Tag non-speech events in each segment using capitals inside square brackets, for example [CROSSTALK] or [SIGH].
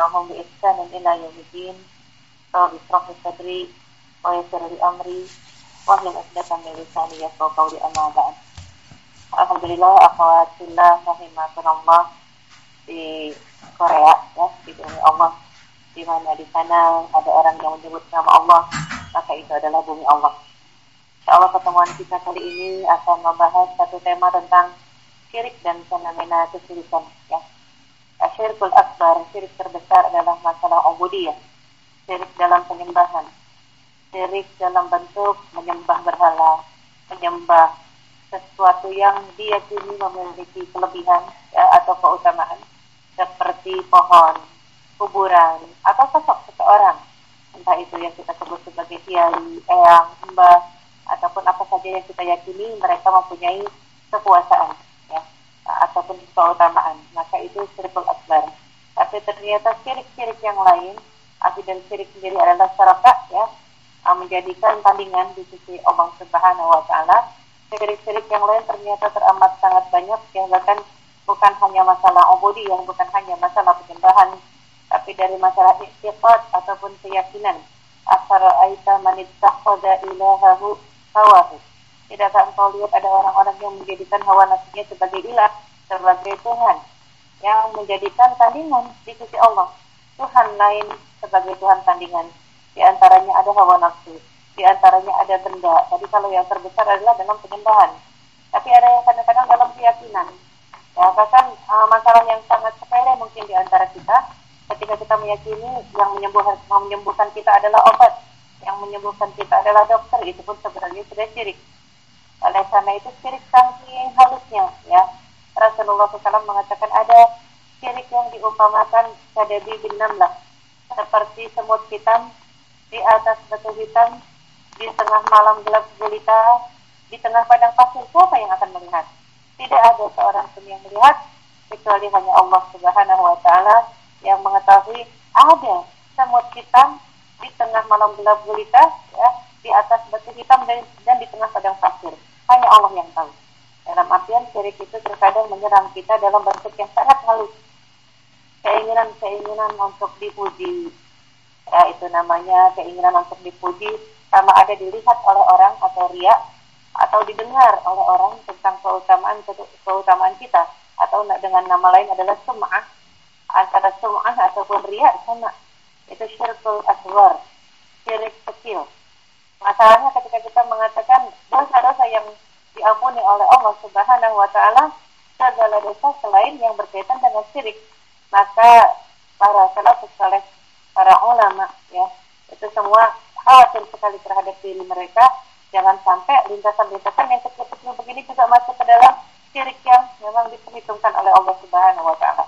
تبعهم بإحسان إلى يوم الدين رب اشرح لي صدري ويسر لي أمري واحلل عقدة من لساني يفقهوا قولي أما بعد Alhamdulillah akhwatillah rahimakumullah di Korea ya di bumi Allah di mana di sana ada orang yang menyebut nama Allah maka itu adalah bumi Allah. Insya Allah pertemuan kita kali ini akan membahas satu tema tentang syirik dan fenomena kesulitan ya. Asyirkul akbar, syirik terbesar adalah masalah ubudiyah. Syirik dalam penyembahan. Syirik dalam bentuk menyembah berhala, menyembah sesuatu yang diyakini memiliki kelebihan ya, atau keutamaan seperti pohon, kuburan, atau sosok seseorang entah itu yang kita sebut sebagai kiai, eyang, mbah, ataupun apa saja yang kita yakini mereka mempunyai kekuasaan ataupun keutamaan. Maka itu syirkul akbar. Tapi ternyata syirik-syirik yang lain arti dan syirik sendiri adalah syarakat ya menjadikan tandingan di sisi Allah Subhanahu wa taala. Syirik-syirik yang lain ternyata teramat sangat banyak ya bahkan bukan hanya masalah obodi yang bukan hanya masalah penyembahan tapi dari masalah istiqat ataupun keyakinan. Asar aita manittakhadha ilahahu hawahu tidakkah engkau lihat ada orang-orang yang menjadikan hawa nafsunya sebagai ilah sebagai Tuhan yang menjadikan tandingan di sisi Allah Tuhan lain sebagai Tuhan tandingan di antaranya ada hawa nafsu di antaranya ada benda. Tadi kalau yang terbesar adalah dalam penyembahan. Tapi ada yang kadang-kadang dalam keyakinan. Ya, bahkan uh, masalah yang sangat sepele mungkin di antara kita ketika kita meyakini yang menyembuhkan menyembuhkan kita adalah obat, yang menyembuhkan kita adalah dokter, itu pun sebenarnya sudah syirik. Oleh karena itu syirik saking halusnya, ya. Rasulullah SAW mengatakan ada syirik yang diumpamakan kadabi bin namlah, seperti semut hitam di atas batu hitam di tengah malam gelap gulita, di tengah padang pasir, siapa yang akan melihat? Tidak ada seorang pun yang melihat, kecuali hanya Allah Subhanahu wa Ta'ala yang mengetahui ada semut hitam di tengah malam gelap gulita, ya, di atas batu hitam dan, dan di tengah padang pasir. Hanya Allah yang tahu. Dalam artian syirik itu terkadang menyerang kita dalam bentuk yang sangat halus. Keinginan-keinginan untuk dipuji. Ya, itu namanya keinginan untuk dipuji sama ada dilihat oleh orang atau ria atau didengar oleh orang tentang keutamaan keutamaan kita atau dengan nama lain adalah sum'ah antara sum'ah ataupun ria sama itu syirkul aswar syirik kecil masalahnya ketika kita mengatakan dosa-dosa yang diampuni oleh Allah Subhanahu wa taala segala dosa selain yang berkaitan dengan syirik maka para salafus saleh para ulama ya itu semua khawatir sekali terhadap diri mereka jangan sampai lintasan-lintasan yang kecil-kecil begini juga masuk ke dalam syirik yang memang diperhitungkan oleh Allah Subhanahu wa taala.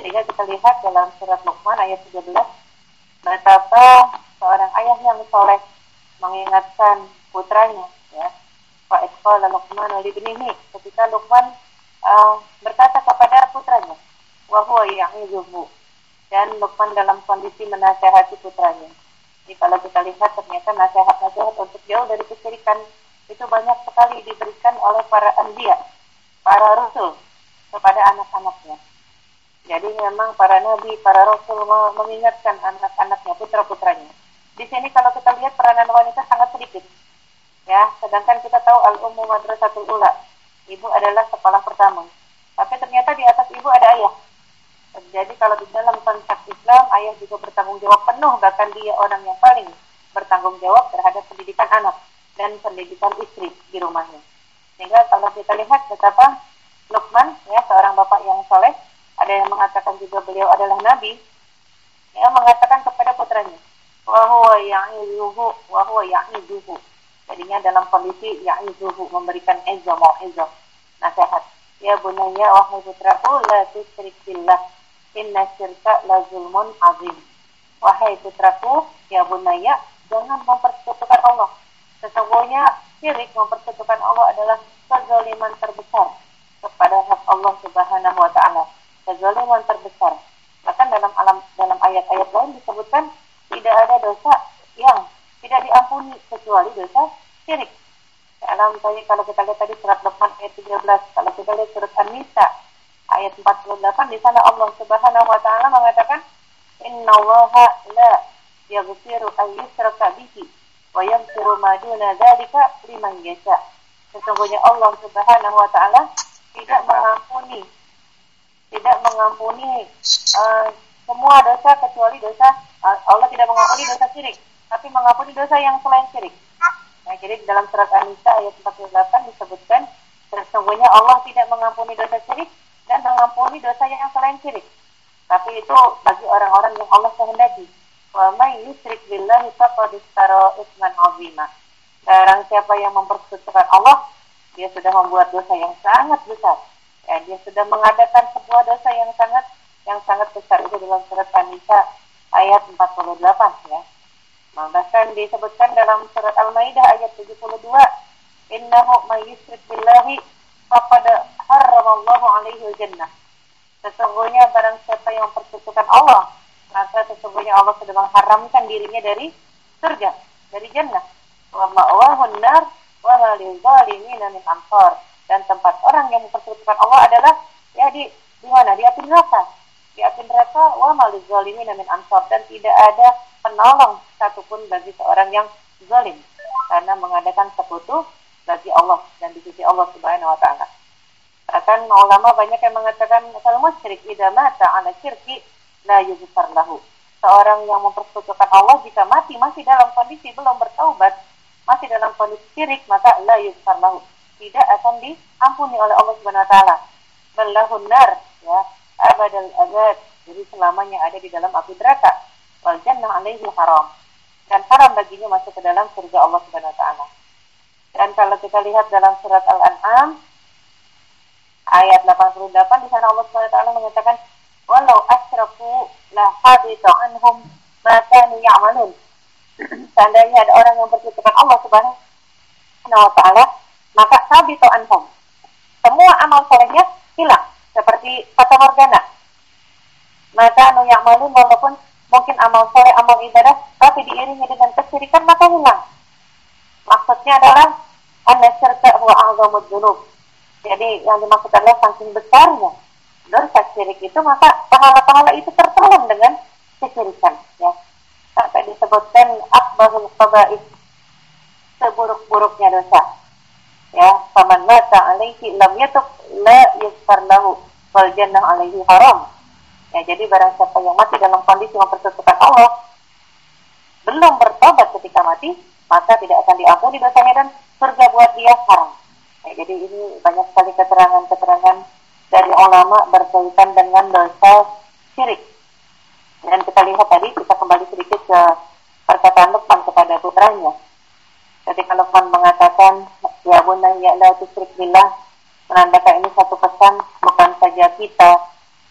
Sehingga kita lihat dalam surat Luqman ayat 13 betapa seorang ayah yang soleh mengingatkan putranya ya. Wa isqala Luqman li ibnihi ketika Luqman uh, berkata kepada putranya wa huwa ya'izuhu dan Luqman dalam kondisi menasehati putranya jadi kalau kita lihat ternyata nasihat-nasihat untuk jauh dari kesyirikan itu banyak sekali diberikan oleh para anbiya, para rasul kepada anak-anaknya. Jadi memang para nabi, para rasul mengingatkan anak-anaknya, putra-putranya. Di sini kalau kita lihat peranan wanita sangat sedikit. Ya, sedangkan kita tahu al-ummu madrasatul ula. Ibu adalah sekolah pertama. Tapi ternyata di atas ibu ada ayah. Jadi kalau di dalam konteks Islam, ayah juga bertanggung jawab penuh, bahkan dia orang yang paling bertanggung jawab terhadap pendidikan anak dan pendidikan istri di rumahnya. Sehingga kalau kita lihat betapa Luqman, ya seorang bapak yang soleh, ada yang mengatakan juga beliau adalah nabi, ya mengatakan kepada putranya, wahwa ya'izuhu, wahwa ya'izuhu. Jadinya dalam kondisi ya'izuhu memberikan ezo, mau ezo, nasihat. Ya bunaya wahai putraku, la tusyrik billah Inna syirka la zulmun azim. Wahai putraku, ya bunaya, jangan mempersekutukan Allah. Sesungguhnya syirik mempersekutukan Allah adalah kezaliman terbesar kepada hak Allah Subhanahu wa taala. Kezaliman terbesar. Bahkan dalam alam dalam ayat-ayat lain disebutkan tidak ada dosa yang tidak diampuni kecuali dosa syirik. dalam tadi kalau kita lihat tadi surat Luqman ayat 13, kalau kita lihat surat An-Nisa ayat 48 di sana Allah Subhanahu wa taala mengatakan innallaha la yaghfiru an yushraka bihi wa yaghfiru ma duna dzalika liman yasha. Sesungguhnya Allah Subhanahu wa taala tidak mengampuni tidak mengampuni uh, semua dosa kecuali dosa Allah tidak mengampuni dosa syirik, tapi mengampuni dosa yang selain syirik. Nah, jadi dalam surat An-Nisa ayat 48 disebutkan sesungguhnya Allah tidak mengampuni dosa syirik dan mengampuni dosa yang selain syirik. Tapi itu bagi orang-orang yang Allah kehendaki. Wa may yusyrik billahi faqad istara isman 'azima. Barang siapa yang mempersekutukan Allah, dia sudah membuat dosa yang sangat besar. Ya, dia sudah mengadakan sebuah dosa yang sangat yang sangat besar itu dalam surat An-Nisa ayat 48 ya. Bahkan disebutkan dalam surat Al-Maidah ayat 72, "Innahu may yusyrik billahi faqad harramallahu alaihi jannah." Sesungguhnya barang siapa yang mempersekutukan Allah, maka sesungguhnya Allah sudah mengharamkan dirinya dari surga, dari jannah. Wa ma'wahun nar wa ma lil zalimin min ansar dan tempat orang yang mempersekutukan Allah adalah ya di di mana di api neraka di api neraka wa maliz zalimin min ansar dan tidak ada penolong satupun bagi seorang yang zalim karena mengadakan sekutu bagi Allah dan di sisi Allah Subhanahu wa taala. Bahkan ulama banyak yang mengatakan kalau musyrik idza mata ala syirki la yughfar lahu. Seorang yang mempersekutukan Allah jika mati masih dalam kondisi belum bertaubat, masih dalam kondisi syirik maka la yughfar lahu tidak akan diampuni oleh Allah Subhanahu wa taala. Ballahun nar ya, abadal abad. Jadi selamanya ada di dalam api neraka. Wal jannah alaihi haram. Dan haram baginya masuk ke dalam surga Allah Subhanahu wa taala. Dan kalau kita lihat dalam surat Al-An'am ayat 88 di sana Allah Subhanahu wa taala mengatakan walau asyraku la habita anhum ma kanu ya'malun. [CLEARS THROAT] Seandainya ada orang yang bersekutukan Allah Subhanahu wa taala, maka sabito anhum. Semua amal solehnya hilang kata morgana. Maka anu yang malu walaupun mungkin amal soleh, amal ibadah, tapi diiringi dengan kesyirikan maka hilang. Maksudnya adalah anda syirka huwa a'zamud dzunub. Jadi yang dimaksud adalah saking besarnya dosa syirik itu maka pahala-pahala itu tertolong dengan kesyirikan ya. Sampai disebutkan akbarul qaba'is seburuk-buruknya dosa ya faman mata alaihi lam yatub la yusfar lahu wal jannah alaihi haram. Ya jadi barang siapa yang mati dalam kondisi mempersekutukan Allah belum bertobat ketika mati maka tidak akan diampuni dosanya dan surga buat dia haram. Ya, jadi ini banyak sekali keterangan-keterangan dari ulama berkaitan dengan dosa syirik. Dan kita lihat tadi kita kembali sedikit ke perkataan Luqman kepada putranya. Ketika Luqman mengatakan ya bunayya la tusyrik billah menandakan ini satu pesan bukan saja kita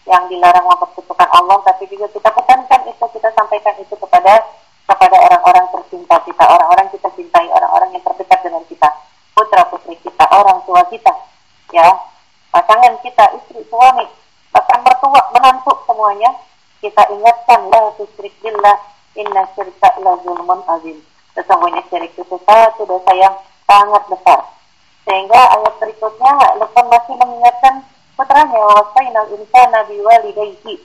yang dilarang mempersekutukan Allah tapi juga kita pesankan itu kita sampaikan itu kepada kepada orang-orang tercinta kita orang-orang kita cintai orang-orang yang terdekat dengan kita putra putri kita orang tua kita ya pasangan kita istri suami bahkan mertua menantu semuanya kita ingatkan la tusyrik billah inna syirka la zulmun azim sesungguhnya syirik itu satu dosa yang sangat besar. Sehingga ayat berikutnya Luqman masih mengingatkan putranya wasainal insana biwalidayhi.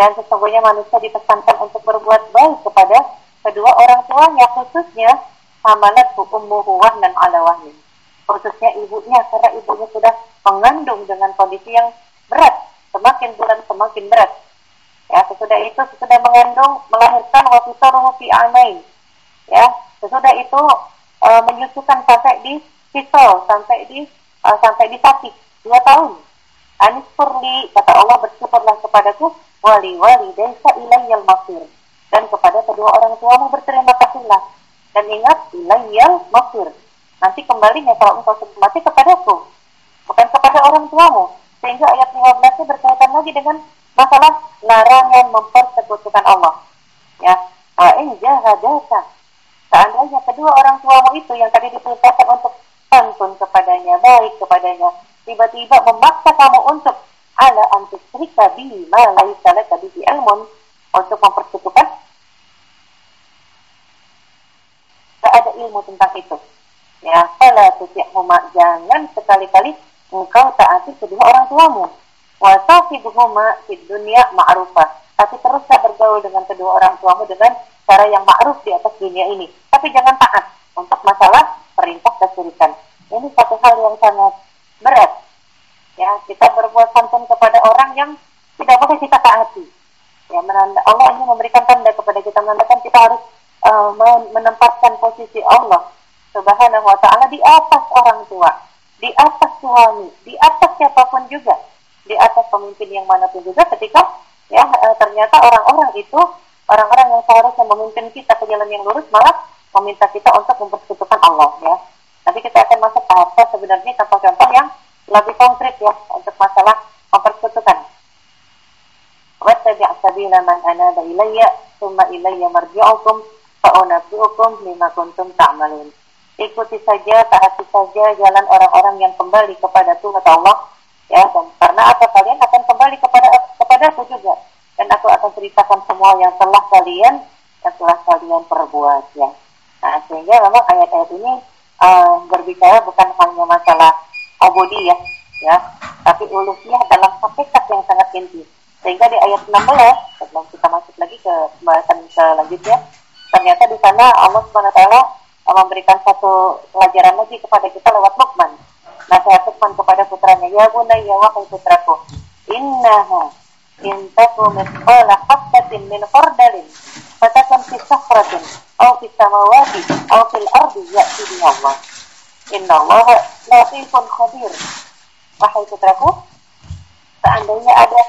Dan sesungguhnya manusia dipesankan untuk berbuat baik kepada kedua orang tuanya khususnya hamalat ummuhu dan ala wahyin khususnya ibunya karena ibunya sudah mengandung dengan kondisi yang berat semakin bulan semakin berat. Ya sesudah itu sesudah mengandung melahirkan wafisaruhu fi amain ya sesudah itu e, menyusukan sampai di pisau, sampai di e, sampai di sapi dua tahun. Anis perli kata Allah bersyukurlah kepadaku. Wali wali desa ilayyal masir dan kepada kedua orang tuamu berterima kasihlah. Dan ingat ilayyal masir nanti kembalinya kalau engkau sudah mati kepadaku. Bukan kepada orang tuamu. Sehingga ayat 15 berkaitan lagi dengan masalah larangan mempersekutukan Allah. Ya in jahadaka. Seandainya kedua orang tuamu itu yang tadi diperintahkan untuk santun kepadanya, baik kepadanya, tiba-tiba memaksa kamu untuk ala antusrika bi ma laisa laka bihi ilmun untuk mempersekutukan tak ada ilmu tentang itu Ya, fala tuti'huma jangan sekali-kali engkau taati kedua orang tuamu. Wa sahibuhuma fid dunya ma'rufah. Tapi teruslah bergaul dengan kedua orang tuamu dengan cara yang ma'ruf di atas dunia ini. Tapi jangan taat untuk masalah perintah kesulitan. Ini satu hal yang sangat berat. Ya, kita berbuat santun kepada orang yang tidak boleh kita taati. Ya, menanda, Allah ini memberikan tanda kepada kita menandakan kita harus uh, menempatkan posisi Allah Subhanahu wa taala di atas orang tua, di atas suami, di atas siapa pun juga, di atas pemimpin yang mana pun juga ketika ya e, ternyata orang-orang itu orang-orang yang seharusnya memimpin kita ke jalan yang lurus malah meminta kita untuk mempersekutukan Allah ya. Nanti kita akan masuk apa sebenarnya contoh-contoh yang lebih konkret ya untuk masalah mempersekutukan. Wattabi' sabila man anaba ilayya, thumma ilayya marji'ukum fa unabbi'ukum lima kuntum ta'malun. Ta ikuti saja, taati saja jalan orang-orang yang kembali kepada Tuhan Allah ya dan karena apa kalian akan kembali kepada kepada aku juga dan aku akan ceritakan semua yang telah kalian yang telah kalian perbuat ya nah sehingga memang ayat-ayat ini uh, berbicara bukan hanya masalah obodi ya ya tapi uluhiyah dalam hakikat yang sangat inti sehingga di ayat 16 sebelum kita masuk lagi ke pembahasan selanjutnya ternyata di sana Allah swt memberikan satu pelajaran lagi kepada kita lewat Luqman. Nasihat Luqman kepada putranya, Ya bunayya wahai putraku, innaha in taku mithqala min khardalin fatakun sahratin aw fi samawati aw fil ardi ya'ti bi Allah. Inna Allah latifun khabir. Wahai putraku, seandainya ada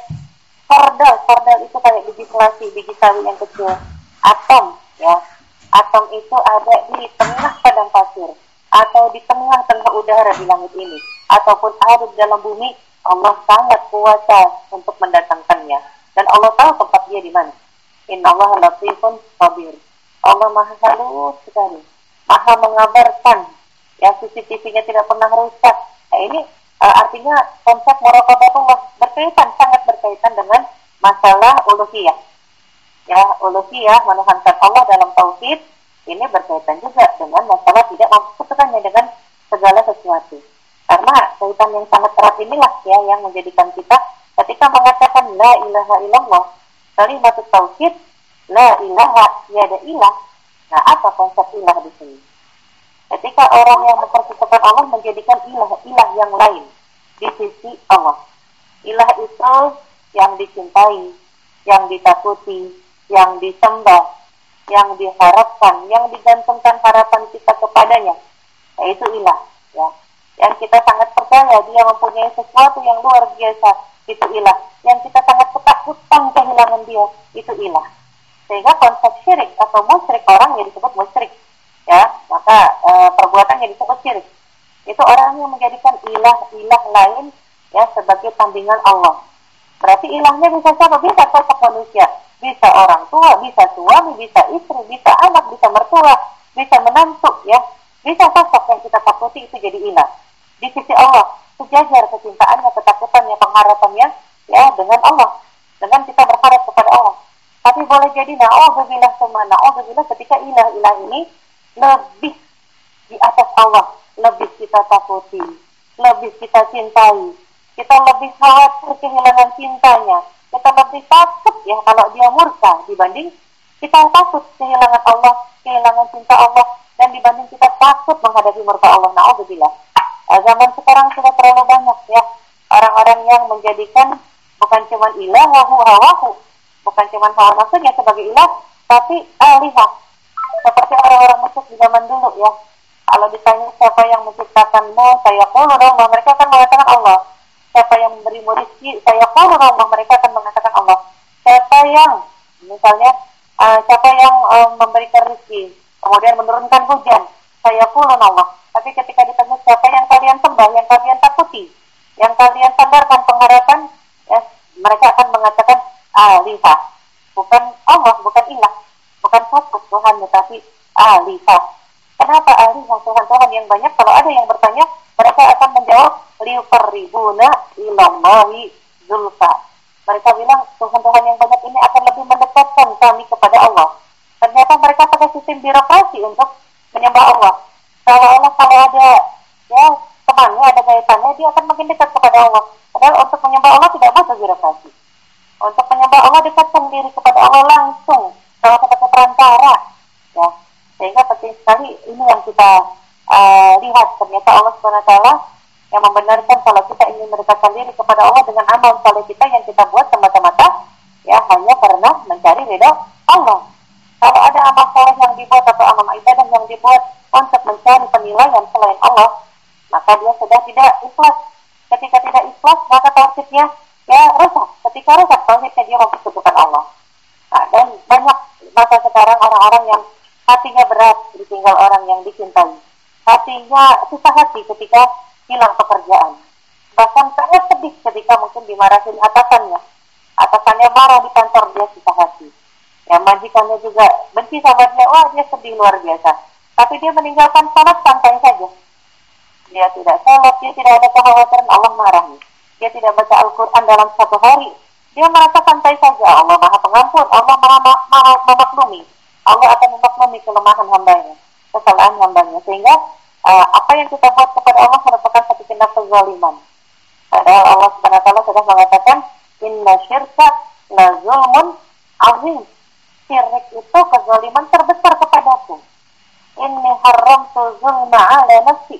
kordal, kordal itu kayak biji selasi, biji sawi yang kecil, atom, ya, atom itu ada di tengah padang pasir atau di tengah-tengah udara di langit ini ataupun ada di dalam bumi Allah sangat kuasa untuk mendatangkannya. Dan Allah tahu tempat dia di mana. Inna Allah latifun khabir Allah maha halus sekali. Maha mengabarkan. Ya CCTV-nya tidak pernah rusak. Nah, ini uh, artinya konsep muraqabah berkaitan sangat berkaitan dengan masalah uluhiyah. Ya uluhiyah menuhankan Allah dalam tauhid ini berkaitan juga dengan masalah tidak mempersekutukannya dengan segala sesuatu. Karena kaitan yang sangat erat inilah ya yang menjadikan kita ketika mengatakan la ilaha illallah kalimat tauhid la ilaha tiada ilah nah apa konsep ilah di sini ketika orang yang mempersekutukan Allah menjadikan ilah ilah yang lain di sisi Allah ilah itu yang dicintai yang ditakuti yang disembah, yang diharapkan, yang digantungkan harapan kita kepadanya, yaitu ilah. Ya. Yang kita sangat percaya dia mempunyai sesuatu yang luar biasa, itu ilah. Yang kita sangat ketakutan kehilangan dia, itu ilah. Sehingga konsep syirik atau musyrik orang yang disebut musyrik, ya maka e, perbuatan yang disebut syirik itu orang yang menjadikan ilah-ilah lain ya sebagai tandingan Allah. Berarti ilahnya bisa siapa? Bisa sosok manusia bisa orang tua, bisa suami, bisa istri, bisa anak, bisa mertua, bisa menantu, ya. Bisa sosok yang kita takuti itu jadi ilah. Di sisi Allah, sejajar kecintaannya, ketakutannya, pengharapannya, ya, dengan Allah. Dengan kita berharap kepada Allah. Tapi boleh jadi na'udzubillah semua na'udzubillah ketika ilah-ilah ini lebih di atas Allah, lebih kita takuti, lebih kita cintai, kita lebih khawatir kehilangan cintanya, kita lebih takut ya kalau dia murka dibanding kita takut kehilangan Allah, kehilangan cinta Allah dan dibanding kita takut menghadapi murka Allah. Nauzubillah. Uh, zaman sekarang sudah terlalu banyak ya orang-orang yang menjadikan bukan cuma ilah wahu bukan cuma hawa nafsunya sebagai ilah, tapi alihah. Seperti orang-orang musyrik di zaman dulu ya. Kalau ditanya siapa yang menciptakan mau, saya pun Allah, mereka akan mengatakan Allah. Siapa yang memberimu rezeki saya pun Allah mereka akan mengatakan Allah. Siapa yang misalnya uh, siapa yang uh, memberikan rezeki kemudian menurunkan hujan saya pun Allah. Tapi ketika ditanya siapa yang kalian sembah yang kalian takuti yang kalian sandarkan pengharapan ya mereka akan mengatakan alifah bukan Allah bukan ilah bukan satu Tuhan tetapi alifah kenapa alifah Tuhan Tuhan yang banyak kalau ada yang bertanya mereka akan menjawab liuqarribuna ilallahi zulfa. Mereka bilang Tuhan-Tuhan yang banyak ini akan lebih mendekatkan kami kepada Allah. Ternyata mereka pakai sistem birokrasi untuk menyembah Allah. Kalau Allah kalau ada ya temannya, ada kaitannya, dia akan makin dekat kepada Allah. Padahal untuk menyembah Allah tidak butuh birokrasi. Untuk menyembah Allah dekatkan diri kepada Allah langsung, kalau sebagai perantara. Ya, sehingga penting sekali ini yang kita uh, lihat ternyata Allah swt yang membenarkan kalau kita ingin mendekatkan diri kepada Allah dengan amal saleh kita yang kita buat semata-mata ya hanya karena mencari ridho Allah. Kalau ada amal saleh yang dibuat atau amal ibadah yang dibuat untuk mencari penilaian selain Allah, maka dia sudah tidak ikhlas. Ketika tidak ikhlas, maka tauhidnya ya rusak. Ketika rusak tauhidnya dia mempersekutukan Allah. Nah, dan banyak masa sekarang orang-orang yang hatinya berat ditinggal orang yang dicintai. Hatinya susah hati ketika hilang pekerjaan. Bahkan sangat sedih ketika mungkin dimarahin atasannya. Atasannya marah di kantor dia susah hati. Ya majikannya juga benci sama dia, wah dia sedih luar biasa. Tapi dia meninggalkan sholat santai saja dia tidak sholat, dia tidak ada kekhawatiran Allah marah. Dia tidak baca Al-Quran dalam satu hari. Dia merasa santai saja. Allah maha pengampun, Allah maha, memaklumi. Allah akan memaklumi kelemahan hambanya, kesalahan hambanya. Sehingga uh, apa yang kita buat kepada Allah merupakan satu tindak kezaliman. Padahal Allah Subhanahu wa sudah mengatakan inna syirka la zulmun azim. Syirik itu kezaliman terbesar kepadaku. Inni haramtu zulma ala nafsi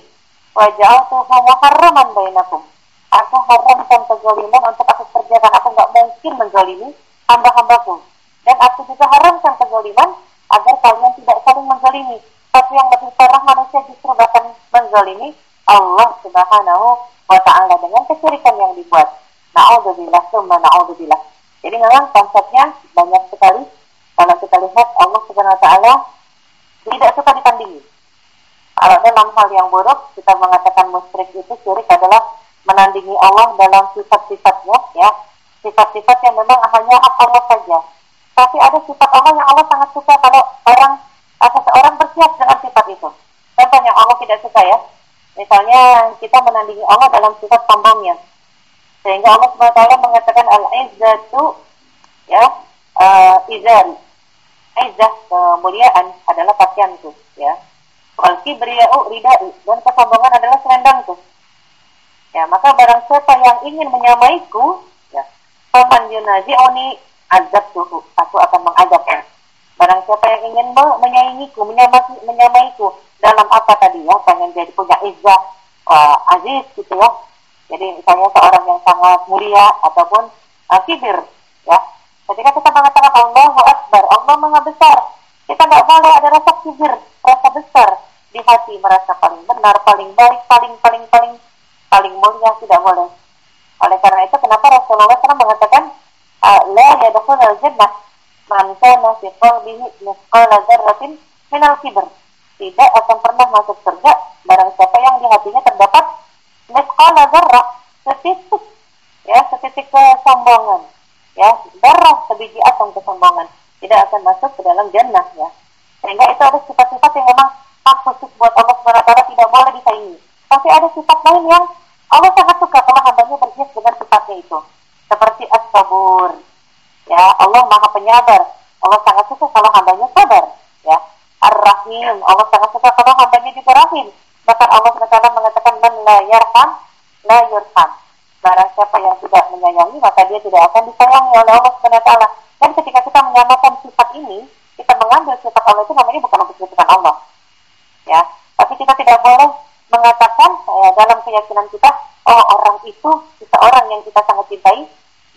waja'altuhu muharraman bainakum. Aku haramkan kezaliman untuk aku kerjakan. Aku nggak mungkin menzalimi hamba-hambaku. Dan aku juga haramkan kezaliman agar kalian tidak saling menzalimi. Tapi yang lebih parah manusia justru bahkan menzalimi Allah Subhanahu wa taala dengan kesyirikan yang dibuat. Na'udzubillah summa na'udzubillah. Jadi memang konsepnya banyak sekali. Kalau kita lihat Allah Subhanahu wa taala tidak suka ditandingi kalau dalam hal yang buruk, kita mengatakan musyrik itu syirik adalah menandingi Allah dalam sifat-sifatnya, ya. Sifat-sifat yang memang hanya hak Allah saja. Tapi ada sifat Allah yang Allah sangat suka kalau orang atau seorang bersiap dengan sifat itu. Contohnya Allah tidak suka ya. Misalnya kita menandingi Allah dalam sifat sombongnya. Sehingga Allah SWT mengatakan al-izzatu ya uh, izari. Izzah kemuliaan adalah pakaianku ya Wal kibriya'u ridai dan kesombongan adalah selendangku. Ya, maka barang siapa yang ingin menyamaiku, ya, paman yunazi'uni azab tuhu. Aku akan mengazabnya. Barang siapa yang ingin menyaingiku, menyamai, menyamaiku dalam apa tadi ya, pengen jadi punya izzah, uh, aziz gitu ya. Jadi misalnya seorang yang sangat mulia ataupun uh, kibir, ya. Ketika kita mengatakan Allahu Akbar, Allah Maha Besar, kita nggak boleh ada rasa kibir, rasa besar di hati merasa paling benar, paling baik, paling paling paling paling mulia tidak boleh. Oleh karena itu kenapa Rasulullah SAW mengatakan la yadkhul al-jannah man kana fi qalbihi mithqala dzarratin min al-kibr. Tidak akan pernah masuk surga barang siapa yang di hatinya terdapat mithqala dzarrah, setitik ya, setitik kesombongan. Ya, darah sebiji atom kesombongan tidak akan masuk ke dalam jannah ya. Sehingga itu ada sifat-sifat yang memang khusus buat Allah SWT tidak boleh disaingi. Tapi ada sifat lain yang Allah sangat suka kalau hambanya berhias dengan sifatnya itu. Seperti as-sabur. Ya, Allah maha penyabar. Allah sangat suka kalau hambanya sabar. Ya. Ar-Rahim. Allah sangat suka kalau hambanya juga rahim. Bahkan Allah SWT mengatakan, Man la yarham, la. Barang siapa yang tidak menyayangi, maka dia tidak akan disayangi oleh Allah SWT. Dan ketika kita menyamakan sifat ini, kita mengambil sifat Allah itu namanya bukan untuk Allah. Ya, tapi kita tidak boleh mengatakan ya, dalam keyakinan kita, oh orang itu seseorang yang kita sangat cintai,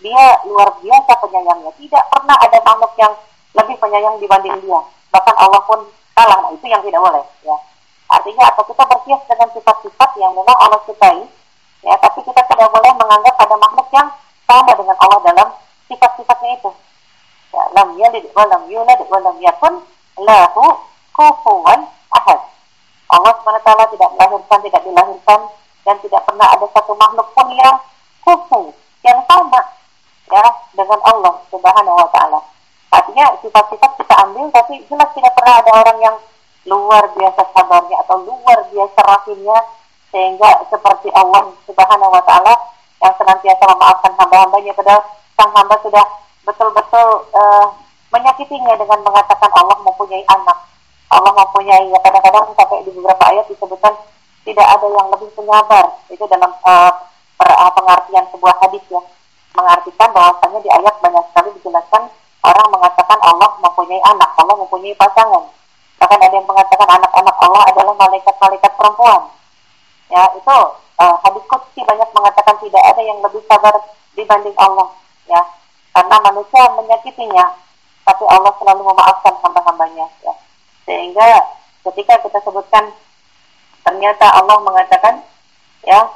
dia luar biasa penyayangnya. Tidak pernah ada makhluk yang lebih penyayang dibanding dia. Bahkan Allah pun kalah. Nah, itu yang tidak boleh. Ya. Artinya apa? Kita berkias dengan sifat-sifat yang memang Allah sukai, ya, tapi kita tidak boleh menganggap ada makhluk yang sama dengan Allah dalam sifat-sifatnya itu ya, lam yalid wa lam yulad wa lam yakun lahu kufuwan ahad. Allah SWT tidak melahirkan, tidak dilahirkan, dan tidak pernah ada satu makhluk pun yang kufu, yang sama ya dengan Allah Subhanahu wa taala. Artinya sifat-sifat kita ambil tapi jelas tidak pernah ada orang yang luar biasa sabarnya atau luar biasa rahimnya sehingga seperti Allah Subhanahu wa taala yang senantiasa memaafkan hamba-hambanya padahal sang hamba sudah betul-betul uh, menyakitinya dengan mengatakan Allah mempunyai anak. Allah mempunyai. Ya kadang-kadang sampai di beberapa ayat disebutkan tidak ada yang lebih penyabar. Itu dalam uh, per, uh, pengertian sebuah hadis ya. Mengartikan bahwasanya di ayat banyak sekali dijelaskan orang mengatakan Allah mempunyai anak Allah mempunyai pasangan. Bahkan ada yang mengatakan anak-anak Allah adalah malaikat-malaikat perempuan. Ya itu uh, hadis kutsi banyak mengatakan tidak ada yang lebih sabar dibanding Allah. Ya karena manusia menyakitinya tapi Allah selalu memaafkan hamba-hambanya. Ya sehingga ketika kita sebutkan ternyata Allah mengatakan ya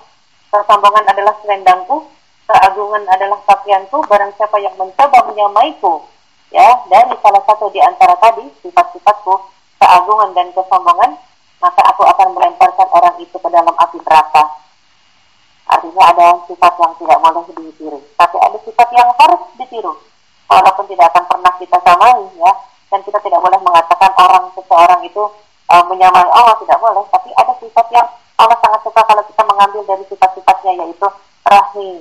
kesombongan adalah selendangku keagungan adalah pakaianku barang siapa yang mencoba menyamaiku ya dari salah satu di antara tadi sifat-sifatku keagungan dan kesombongan, maka aku akan melemparkan orang itu ke dalam api neraka. Artinya ada sifat yang tidak boleh ditiru, tapi ada sifat yang harus ditiru. Walaupun tidak akan pernah kita samai, ya, dan kita tidak boleh mengatakan orang seseorang itu uh, menyamai Allah tidak boleh, tapi ada sifat yang Allah sangat suka kalau kita mengambil dari sifat-sifatnya yaitu rahim,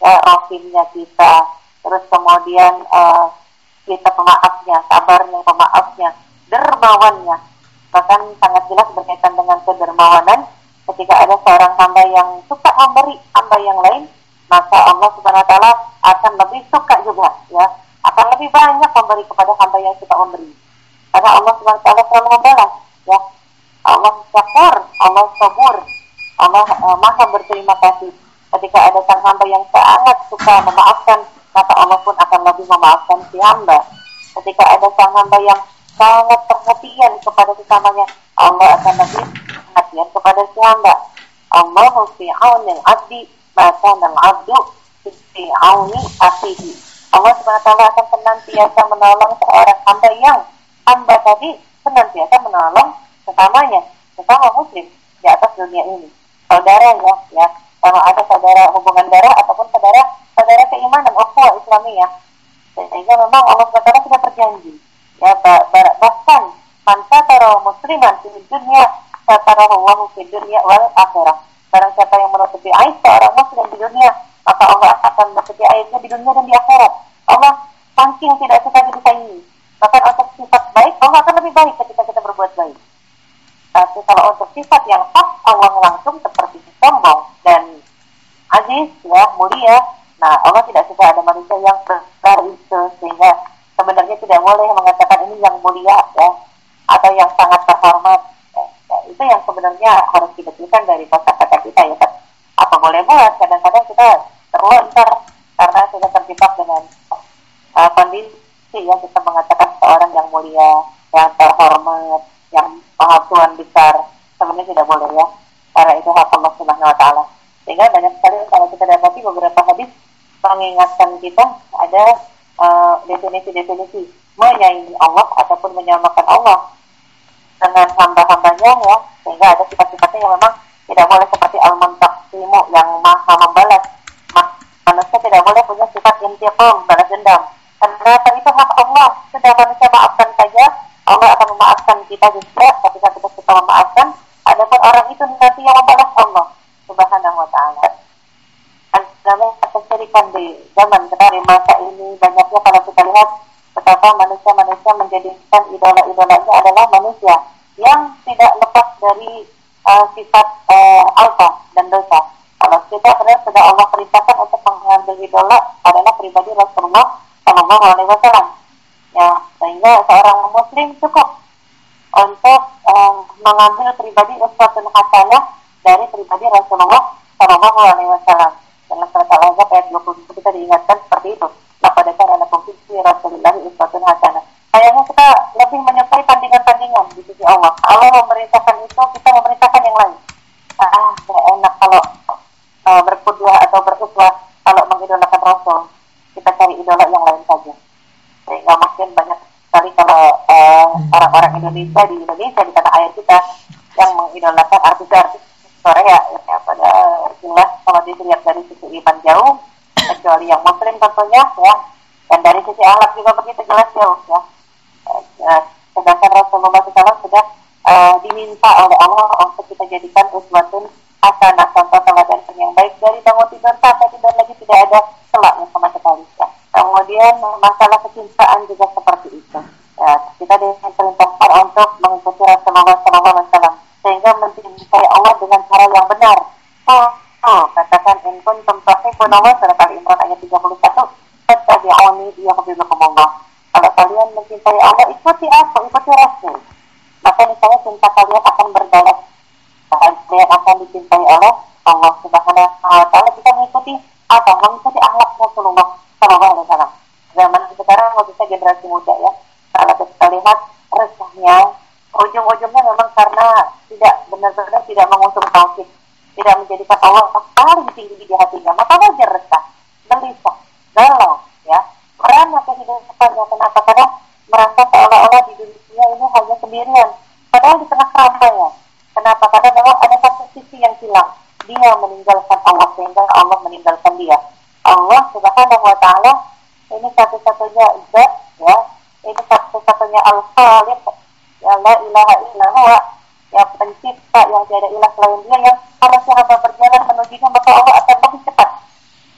ya, rahimnya kita, terus kemudian uh, kita pemaafnya, sabarnya, pemaafnya, dermawannya. Bahkan sangat jelas berkaitan dengan kedermawanan. Ketika ada seorang hamba yang suka memberi hamba yang lain, maka Allah Subhanahu wa taala akan lebih suka juga ya, akan lebih banyak memberi kepada hamba yang suka memberi. Karena Allah taala selalu membalas ya. Allah syakur, Allah sabur, Allah uh, maha berterima kasih. Ketika ada sang hamba yang sangat suka memaafkan, maka Allah pun akan lebih memaafkan si hamba. Ketika ada sang hamba yang sangat perhatian kepada sesamanya Allah akan lebih perhatian kepada si hamba Allah fi aunil abdi maka nal abdu fi auni akhihi Allah SWT akan senantiasa menolong seorang hamba yang hamba tadi senantiasa menolong sesamanya sesama muslim di atas dunia ini. Saudaranya ya kalau ada saudara hubungan darah ataupun saudara saudara keimanan ukhuwah Islamiyah. Sehingga memang Allah SWT sudah berjanji. Ya bahkan man satara musliman di dunia satara Allah di dunia wal akhirah. Barang siapa yang menutupi aib seorang muslim di dunia maka Allah akan menutupi aibnya di dunia dan di akhirat? Allah saking tidak suka disaingi bahkan untuk sifat baik Allah akan lebih baik ketika kita berbuat baik. Tapi kalau untuk sifat yang hak Allah langsung seperti sombong dan aziz ya mulia. Nah Allah tidak suka ada manusia yang besar itu sehingga sebenarnya tidak boleh mengatakan ini yang mulia ya atau yang sangat terhormat. Ya, ya, itu yang sebenarnya harus dibetulkan dari kata-kata kita ya apa boleh buat? Kadang-kadang kita terlontar karena sudah terjebak dengan uh, kondisi yang kita mengatakan seorang yang mulia yang terhormat yang maha besar sebenarnya tidak boleh ya. Karena itu hak Allah Subhanahu Wa Taala. Sehingga banyak sekali kalau kita dapati beberapa hadis mengingatkan kita ada Eh, definisi-definisi uh, menyaingi Allah ataupun menyamakan Allah dengan hamba-hambanya ya. Sehingga ada sifat-sifatnya yang memang tidak boleh seperti al-muntaqimu yang maha membalas manusia tidak boleh punya sifat intiqam balas dendam. Karena itu hak Allah. Sudah manusia maafkan saja Allah akan memaafkan kita juga. Ketika kita suka memaafkan adapun orang itu nanti yang membalas Allah subhanahu wa ta'ala. Namanya kesyirikan di zaman sekarang masa ini banyaknya kalau kita lihat betapa manusia-manusia menjadikan idola-idolanya adalah manusia yang tidak lepas dari uh, sifat uh, alfa dan dosa. Kalau kita benar sudah Allah idola adalah pribadi Rasulullah Shallallahu Alaihi Wasallam. Ya, sehingga seorang Muslim cukup untuk uh, mengambil pribadi uswatun hasanah dari pribadi Rasulullah Shallallahu Alaihi Wasallam dalam surat Al-Ahzab ayat 20 kita diingatkan seperti itu. Laqad kana lakum fi Rasulillah uswatun hasanah. Kayaknya kita lebih menyukai tandingan-tandingan di sisi Allah. Allah memerintahkan itu, kita memerintahkan yang lain. Ah, tidak enak kalau uh, berkudua atau beruswah kalau mengidolakan Rasul. Kita yang lain saja. Sehingga mungkin banyak sekali kalau uh, orang-orang Indonesia di Indonesia di tanah air kita yang mengidolakan artis-artis Korea ya pada jelas kalau dilihat dari sisi iman jauh kecuali yang muslim tentunya ya dan dari sisi ahlak juga begitu jelas jauh ya eh, sedangkan Rasulullah SAW sudah uh, diminta oleh Allah untuk kita jadikan uswatun hasanah contoh teladan yang baik dari bangun tidur sampai tidur lagi tidak ada kemudian masalah kecintaan juga seperti itu. Ya, kita diperintahkan untuk mengikuti Rasulullah SAW sehingga mencintai Allah dengan cara yang benar. Oh, oh katakan inkun tempatnya pun Allah surat al Imran ayat 31 tabi'uni yahbibukumullah kalau kalian mencintai Allah ikuti aku ikuti Rasul. Maka misalnya cinta kalian akan berbalas kalian akan dicintai oleh Allah Subhanahu wa taala kita mengikuti apa generasi muda ya. Kalau kita lihat resahnya ujung-ujungnya memang karena tidak benar-benar tidak mengusung tauhid, tidak menjadikan Allah paling tinggi di hatinya, maka wajar resah, gelisah, galau, ya. Merana kehidupannya kenapa? Karena merasa seolah-olah di dunia ini hanya sendirian, padahal di tengah keramaian. Kenapa? Karena memang ada satu sisi yang hilang. Dia meninggalkan Allah sehingga Allah meninggalkan dia. Allah Subhanahu wa taala ini satu-satunya zat ya, ini satu-satunya al-khaliq ya la ilaha illa huwa yang pencipta yang tiada ilah selain dia yang kalau si hamba berjalan menujunya maka Allah akan lebih cepat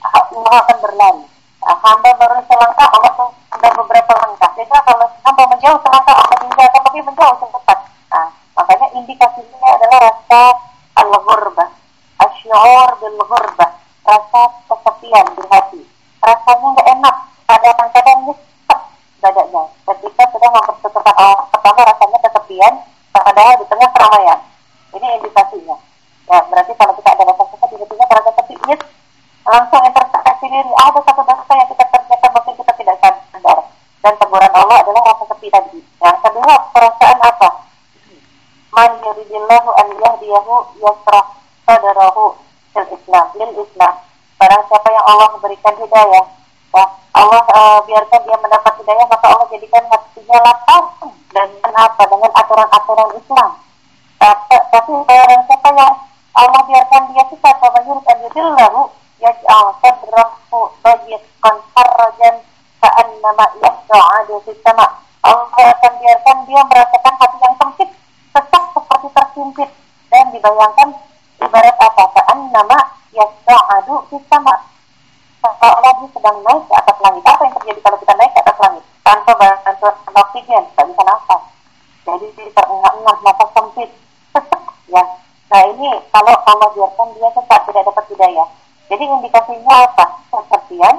Allah akan berlari nah, hamba baru selangkah Allah sudah beberapa langkah jadi kalau hamba menjauh selangkah Allah juga akan lebih menjauh cepat nah, makanya indikasinya adalah rasa al-ghurbah. Asyur bil-ghurbah. Rasa kesepian di hati. Rasanya nggak enak. Kadang-kadang nyesek dadanya ketika sudah mempersatukan Allah pertama rasanya kesepian padahal di tengah keramaian. Ini indikasinya. Ya berarti kalau kita ada rasa sesak tiba-tiba terasa sepi yes, langsung introspeksi diri. Ada satu dosa yang kita kerjakan mungkin kita tidak sadar. Dan teguran Allah adalah rasa sepi tadi yang kedua perasaan apa man yuridillahu an yahdiyahu yasrah sadarahu fil islam lil islam. Barang siapa yang Allah memberikan hidayah ya Allah uh, biarkan dia mendapat hidayah maka Allah jadikan hatinya lapang dengan apa? Dengan aturan-aturan Islam. Tapi, barang siapa yang Allah biarkan dia sesat wa yurid yudillahu yaj'al sadrahu dayiqan harajan ka'annama yas'adu fis sama. Allah akan biarkan dia merasakan sedang naik ke atas langit. Apa yang terjadi kalau kita naik ke atas langit? Tanpa bantuan oksigen, tak bisa nafas. Jadi terengah-engah, nafas sempit. [LAUGHS] ya. Nah ini kalau Allah biarkan dia tetap tidak dapat hidayah. Jadi indikasinya apa? Kesepian,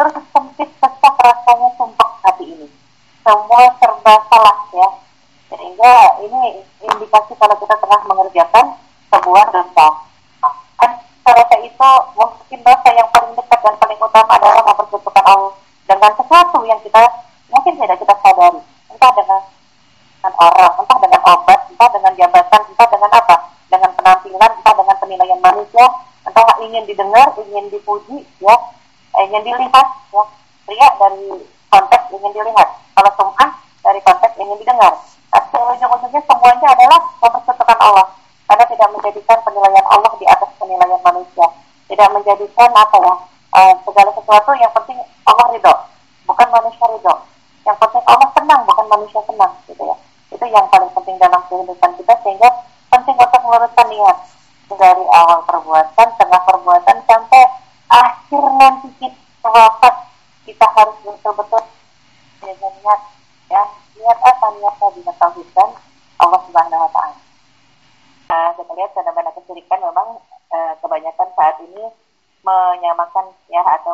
terus sempit, sesak rasanya sumpah hati ini. Semua serba salah ya. Sehingga ini indikasi kalau kita tengah mengerjakan kita mungkin tidak kita sadari entah dengan, orang, entah dengan obat, entah dengan jabatan, entah dengan apa, dengan penampilan, entah dengan penilaian manusia, entah ingin didengar, ingin dipuji, ya, ingin dilihat, ya, pria dari konteks ingin dilihat, kalau sum'ah dari konteks ingin didengar. Tapi ujung-ujungnya semuanya adalah mempersekutukan Allah. Karena tidak menjadikan penilaian Allah di atas penilaian manusia. Tidak menjadikan apa ya uh, segala sesuatu yang penting Allah ridho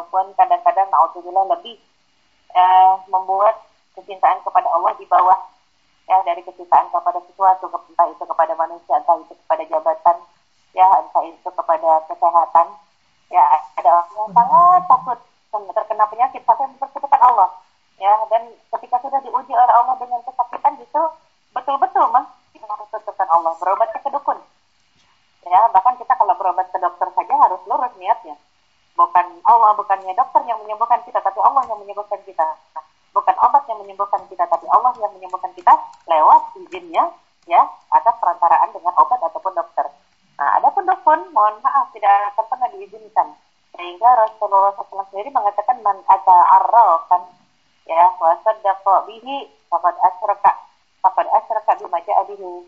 ataupun kadang-kadang naudzubillah lebih e, membuat kecintaan kepada Allah di bawah ya dari kecintaan kepada sesuatu entah itu kepada manusia entah itu kepada jabatan ya entah itu kepada kesehatan. Ya ada orang yang sangat Allah bukannya dokter yang menyembuhkan kita tapi Allah yang menyembuhkan kita. Bukan obat yang menyembuhkan kita tapi Allah yang menyembuhkan kita lewat izinnya ya atas perantaraan dengan obat ataupun dokter. Nah adapun dukun mohon maaf tidak akan pernah diizinkan. Sehingga Rasulullah SAW sendiri mengatakan man ada arrafan ya wasaddaqa bihi faqad asyraka faqad asyraka bima ja'a bihi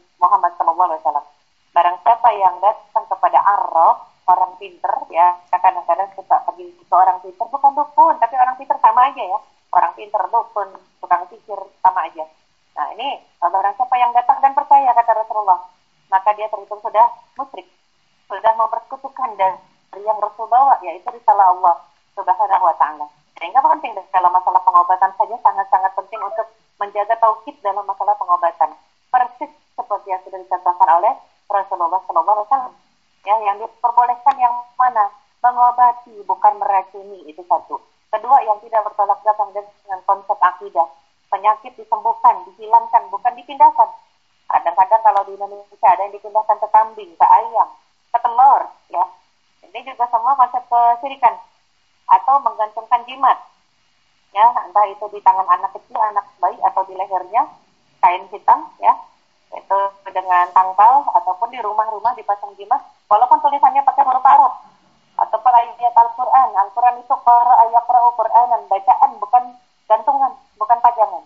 pinter dukun tukang sihir sama aja nah ini barang siapa yang datang dan percaya kata Rasulullah maka dia terhitung sudah musyrik sudah mempersekutukan dari yang Rasul bawa yaitu risalah Allah Subhanahu wa taala. Sehingga penting dalam masalah pengobatan saja sangat-sangat penting untuk menjaga tauhid dalam masalah pengobatan. Persis seperti yang sudah dicontohkan oleh Rasulullah SAW. Ya, yang diperbolehkan yang mana? Mengobati, bukan meracuni, itu satu. Kedua, yang tidak bertolak belakang dengan konsep akidah. Penyakit disembuhkan, dihilangkan, bukan dipindahkan. Kadang-kadang kalau di Indonesia ada yang dipindahkan ke kambing, ke ayam, ke telur, ya. Ini juga semua konsep kesirikan. Atau menggantungkan jimat. Ya, entah itu di tangan anak kecil, anak bayi, atau di lehernya, kain hitam, ya. Itu dengan tangkal, ataupun di rumah-rumah dipasang jimat, walaupun tulisannya pakai huruf Arab. Ataupun ayat Al-Quran. Al-Quran itu ayat Quran, bacaan, bukan gantungan, bukan pajangan.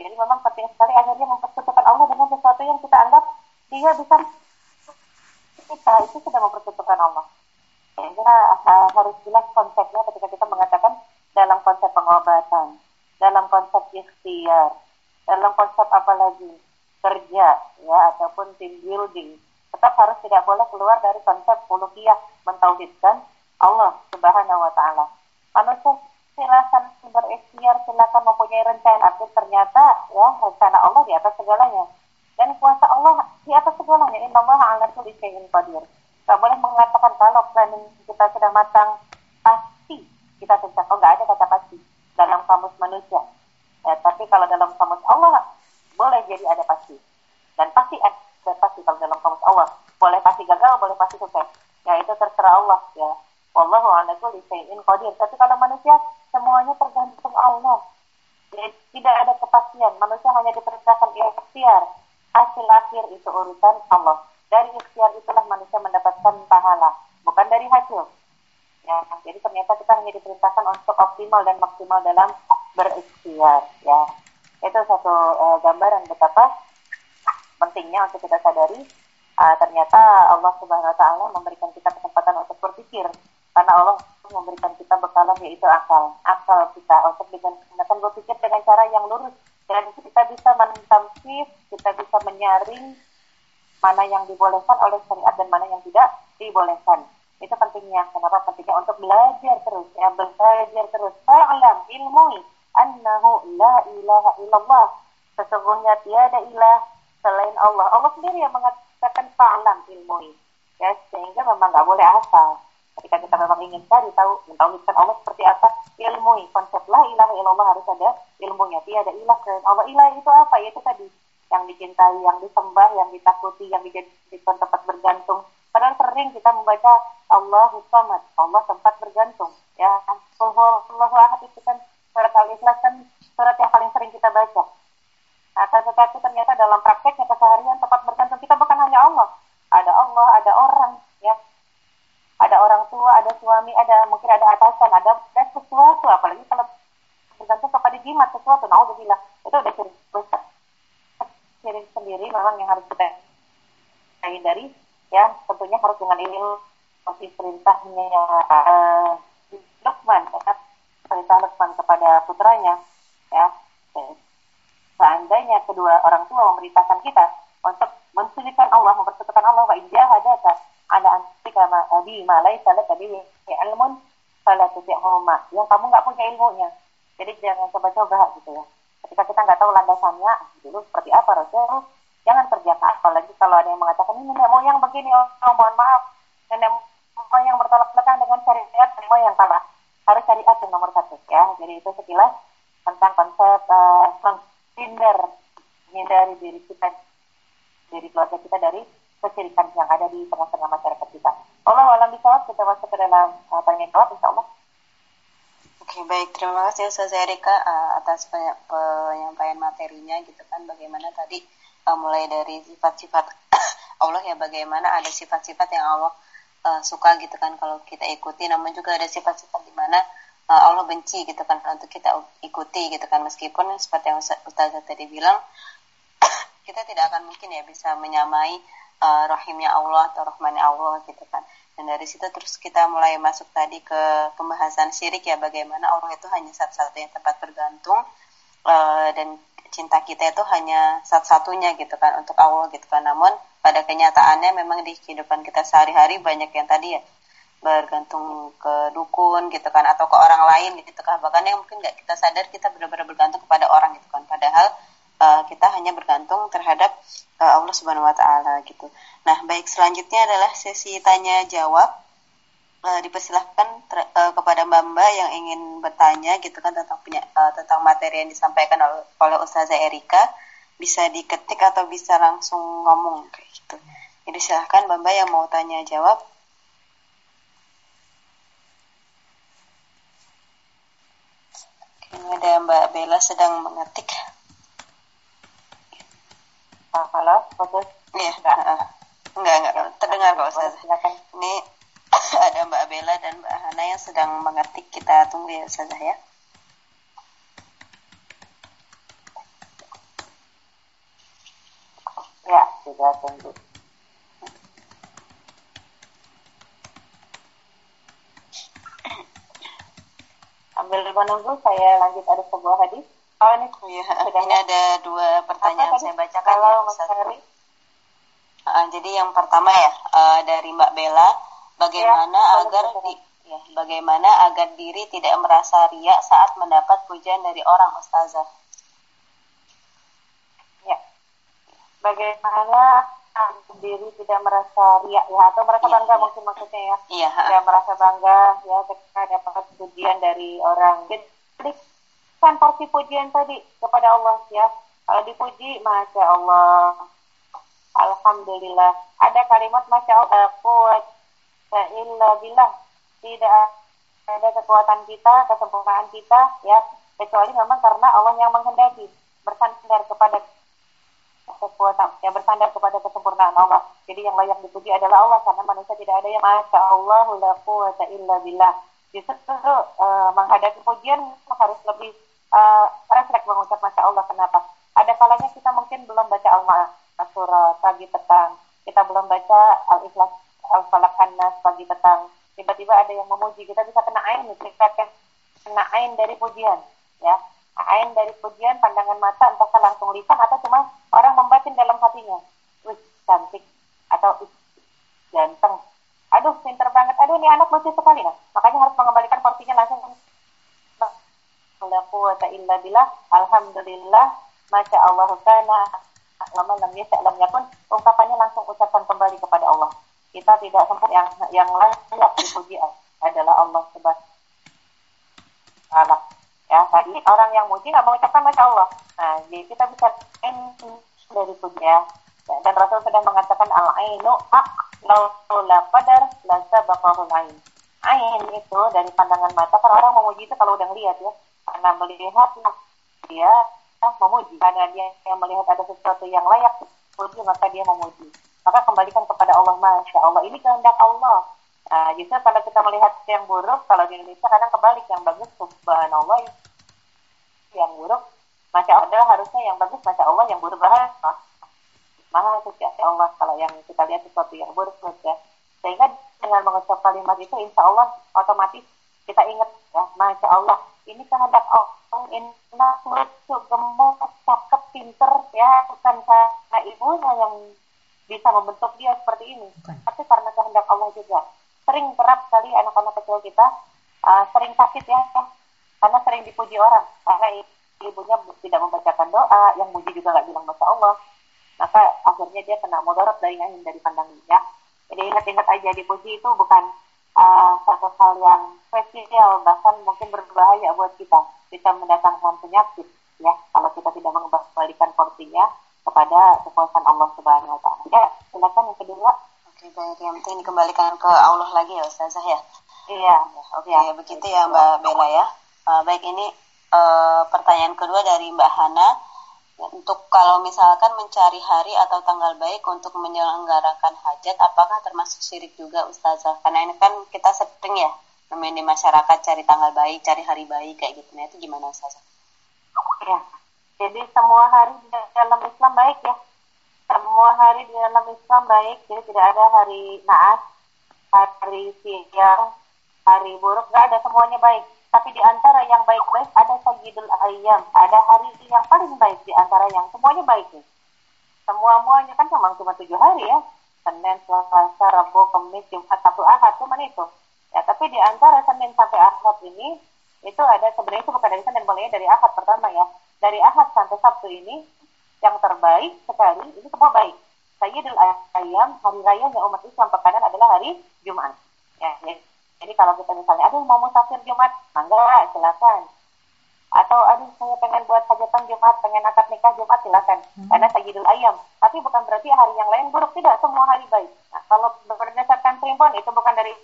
Jadi memang penting sekali akhirnya mempersekutukan Allah dengan sesuatu yang kita anggap dia bisa kita itu sudah mempersekutukan Allah. Sehingga uh, harus jelas konsepnya ketika kita mengatakan dalam konsep pengobatan, dalam konsep ikhtiar, dalam konsep apa lagi kerja ya ataupun team building tetap harus tidak boleh keluar dari konsep uluhiyah mentauhidkan Allah Subhanahu wa taala. Manusia silakan berikhtiar, silakan mempunyai rencana, tapi ternyata ya rencana Allah di atas segalanya. Dan kuasa Allah di atas segalanya. Inna Allah ala kulli syai'in qadir. Gak boleh mengatakan kalau planning kita sudah matang, pasti kita sukses. Oh, nggak ada kata pasti dalam kamus manusia. Ya, tapi kalau dalam kamus Allah, boleh jadi ada pasti. Dan pasti ada pasti kalau dalam kamus Allah. Boleh pasti gagal, boleh pasti sukses. Ya, itu terserah Allah. Ya. Wallahu ala kulli qadir. Tapi kalau manusia, semuanya tergantung Allah. Jadi, tidak ada kepastian. Manusia hanya diperintahkan ikhtiar. Hasil akhir itu urusan Allah. Dari ikhtiar itulah manusia mendapatkan pahala, bukan dari hasil. Ya, jadi ternyata kita hanya diperintahkan untuk optimal dan maksimal dalam berikhtiar. Ya, itu satu uh, gambaran betapa pentingnya untuk kita sadari uh, ternyata Allah Subhanahu Wa Taala memberikan kita kesempatan untuk berpikir. Karena Allah memberikan kita bekalan yaitu akal. Akal kita untuk dengan berpikir dengan cara yang lurus. Dan kita bisa mentamsif kita bisa menyaring mana yang dibolehkan oleh syariat dan mana yang tidak dibolehkan. Itu pentingnya. Kenapa? Pentingnya untuk belajar terus ya belajar terus. Fa'lam ilmu annahu la ilaha illallah. Sesungguhnya tiada ilah selain Allah. Allah sendiri yang mengatakan fa'lam ilmu ya sehingga memang nggak boleh asal. Ketika kita memang ingin cari tahu mentauhidkan Allah seperti apa ilmu konsep la ilaha illallah harus ada ilmunya. Tiada ilah selain Allah. Ilah itu apa? Itu tadi. Yang dicintai yang disembah yang ditakuti yang dijadikan tempat bergantung. Padahal sering kita membaca Allah samad. Allah tempat bergantung. Ya Allah ahad itu kan surat al-ikhlas kan surat yang paling sering kita baca nah, tetapi ternyata dalam prakteknya keseharian tempat bergantung kita bukan hanya Allah. Ada Allah ada orang ya. Ada orang tua, ada suami, ada mungkin ada atasan, ada dan sesuatu, apalagi kalau bergantung kepada jimat sesuatu, nah bilang itu udah ciri besar. Ciri sendiri memang yang harus kita hindari, ya. Tentunya harus dengan ilmu seperti perintahnya uh, Lukman, ya, perintah Lukman kepada putranya, ya seandainya kedua orang tua memerintahkan kita untuk mensucikan Allah, mempersekutukan Allah, wa injah hadaka ada antika ma abi ma laisa laka bihi ilmun fala tuti'huma. Yang kamu nggak punya ilmunya. Jadi jangan coba-coba gitu ya. Ketika kita nggak tahu landasannya dulu seperti apa Rasul? Jangan kerjakan. Apalagi kalau ada yang mengatakan ini nenek moyang begini oh mohon maaf. Nenek moyang bertolak belakang dengan syariat nenek moyang kalah. Harus syariat yang nomor satu ya. Jadi itu sekilas tentang konsep uh, menghindar menghindari diri kita dari keluarga kita dari kesyirikan yang ada di tengah-tengah masyarakat kita. Allah alam bisawab kita masuk ke dalam uh, tanya jawab insya Allah. Oke baik terima kasih Ustaz Erika uh, atas penyampaian materinya gitu kan bagaimana tadi uh, mulai dari sifat-sifat [COUGHS] Allah ya bagaimana ada sifat-sifat yang Allah suka gitu kan kalau kita ikuti namun juga ada sifat-sifat di mana uh, Allah benci gitu kan untuk kita ikuti gitu kan meskipun seperti yang Ustaz tadi bilang [COUGHS] kita tidak akan mungkin ya bisa menyamai uh, rahimnya Allah atau rahmannya Allah gitu kan. Dan dari situ terus kita mulai masuk tadi ke pembahasan syirik ya bagaimana Allah itu hanya satu-satunya tempat bergantung uh, dan cinta kita itu hanya satu-satunya gitu kan untuk Allah gitu kan. Namun pada kenyataannya memang di kehidupan kita sehari-hari banyak yang tadi ya bergantung ke dukun gitu kan atau ke orang lain gitu kan bahkan yang mungkin nggak kita sadar kita benar-benar bergantung kepada orang gitu kan padahal uh, kita hanya bergantung terhadap uh, Allah Subhanahu Wa Taala gitu. Nah baik selanjutnya adalah sesi tanya jawab uh, dipersilahkan uh, kepada Mbak Mbak yang ingin bertanya gitu kan tentang punya uh, tentang materi yang disampaikan oleh, oleh Ustazah Erika bisa diketik atau bisa langsung ngomong gitu. Jadi silahkan Mbak Mbak yang mau tanya jawab. Ini ada Mbak Bella sedang mengetik. Halo, Ustaz? Iya, enggak. Enggak, enggak. Terdengar kok, Ustaz. Ini [LAUGHS] ada Mbak Bella dan Mbak Hana yang sedang mengetik. Kita tunggu ya, Ustazah ya. Ya, sudah tunggu. Ambil menunggu, saya lanjut ada sebuah hadis. Oh ini, ya, ini ada dua pertanyaan saya bacakan Kalau ya, Ustaz. Uh, jadi yang pertama ya uh, dari Mbak Bella, bagaimana ya, agar di, ya, bagaimana agar diri tidak merasa riak saat mendapat pujian dari orang ustazah? Ya, bagaimana diri tidak merasa riak ya atau merasa ya, bangga ya. mungkin maksudnya ya? Iya. Tidak merasa bangga ya ketika dapat pujian dari orang. Jadi kan porsi pujian tadi kepada Allah ya. Kalau dipuji, masya Allah, Alhamdulillah. Ada kalimat Masya Allah, kuat illa billah. Tidak ada kekuatan kita, kesempurnaan kita, ya, kecuali memang karena Allah yang menghendaki bersandar kepada kekuatan, ya bersandar kepada kesempurnaan Allah. Jadi yang layak dipuji adalah Allah karena manusia tidak ada yang Masya Allah la quwata illa billah. Justru uh, menghadapi pujian harus lebih uh, refleks mengucap Masya Allah. Kenapa? Ada kalanya kita mungkin belum baca Al-Ma'ah surat pagi petang. Kita belum baca Al-Ikhlas Al-Falak Anas pagi petang. Tiba-tiba ada yang memuji, kita bisa kena ain, kita kena ain dari pujian. ya Ain dari pujian, pandangan mata, entah langsung lisan atau cuma orang membatin dalam hatinya. Wih, cantik. Atau ganteng. Aduh, pinter banget. Aduh, ini anak lucu sekali. Nah, makanya harus mengembalikan porsinya langsung. Alhamdulillah, Masya Allah, kana lama lam lam yakun ungkapannya langsung ucapkan kembali kepada Allah kita tidak sempat yang yang layak dipuji adalah Allah subhanahu ya tadi orang yang muji nggak mengucapkan masya Allah. Nah jadi kita bisa dari puji ya dan Rasul sedang mengatakan al ainu ak la qadar la sabaqahu ain. Ain itu dari pandangan mata kan orang memuji itu kalau udah lihat ya. Karena melihat dia memuji. Karena dia yang melihat ada sesuatu yang layak puji maka dia memuji. Maka kembalikan kepada Allah masya Allah ini kehendak Allah nah justru kalau kita melihat yang buruk kalau di Indonesia kadang kebalik yang bagus subhanallah yang buruk masya Allah harusnya yang bagus masya Allah yang buruk bahaya maha suci Allah kalau yang kita lihat sesuatu yang buruk ya sehingga dengan mengucap kalimat itu insya Allah otomatis kita ingat ya masya Allah ini kehendak Allah Inna lucu, gemuk, cakep, pinter, ya bukan karena ibunya yang bisa membentuk dia seperti ini, bukan. tapi karena kehendak Allah juga. Sering kerap kali anak-anak kecil kita uh, sering sakit ya, karena sering dipuji orang, karena ibunya tidak membacakan doa, yang muji juga nggak bilang masya Allah, maka akhirnya dia kena mudarat dari angin dari pandang. Jadi ingat-ingat aja dipuji itu bukan uh, satu hal yang spesial, bahkan mungkin berbahaya buat kita bisa mendatangkan penyakit ya kalau kita tidak mengembalikan porsinya kepada kekuasaan Allah Subhanahu wa taala. Ya, silakan yang kedua. Baik. Yang penting dikembalikan ke Allah lagi ya Ustazah ya. Iya. Ya, oke, ya, begitu ya Mbak Bella ya. Uh, baik, ini uh, pertanyaan kedua dari Mbak Hana. Untuk kalau misalkan mencari hari atau tanggal baik untuk menyelenggarakan hajat, apakah termasuk syirik juga Ustazah? Karena ini kan kita sering ya di masyarakat cari tanggal baik, cari hari baik kayak gitu. Nah itu gimana Ustaz? Ya, jadi semua hari di dalam Islam baik ya. Semua hari di dalam Islam baik, jadi tidak ada hari naas, hari siang, hari buruk, nggak ada semuanya baik. Tapi di antara yang baik-baik ada Sayyidul Ayyam, ada hari yang paling baik di antara yang semuanya baik. Ya. semua-muanya kan memang cuma tujuh hari ya. Senin, Selasa, Rabu, Kamis, Jumat, Sabtu, Ahad, cuma itu. Ya, tapi di antara Senin sampai Ahad ini, itu ada sebenarnya itu bukan dari Senin, mulainya dari Ahad pertama ya. Dari Ahad sampai Sabtu ini, yang terbaik sekali, ini semua baik. Sayyidul Ayam, hari raya yang umat Islam pekanan adalah hari Jumat. Ya, ya. Jadi kalau kita misalnya, aduh mau musafir Jumat, mangga silakan atau aduh saya pengen buat hajatan Jumat, pengen akad nikah Jumat silakan. Hmm. Karena Sayyidul Ayam. Tapi bukan berarti hari yang lain buruk tidak, semua hari baik. Nah, kalau berdasarkan primbon itu bukan dari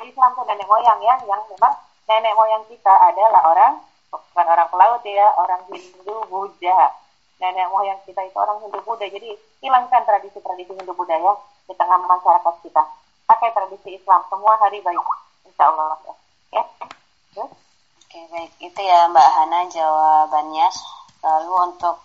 Islam tuh nenek moyang ya, yang memang nenek moyang kita adalah orang bukan orang pelaut ya, orang Hindu Buddha. Nenek moyang kita itu orang Hindu Buddha. Jadi hilangkan tradisi-tradisi Hindu Buddha ya di tengah masyarakat kita. Pakai tradisi Islam, semua hari baik. Insya Allah ya. ya. Oke baik, itu ya Mbak Hana jawabannya. Lalu untuk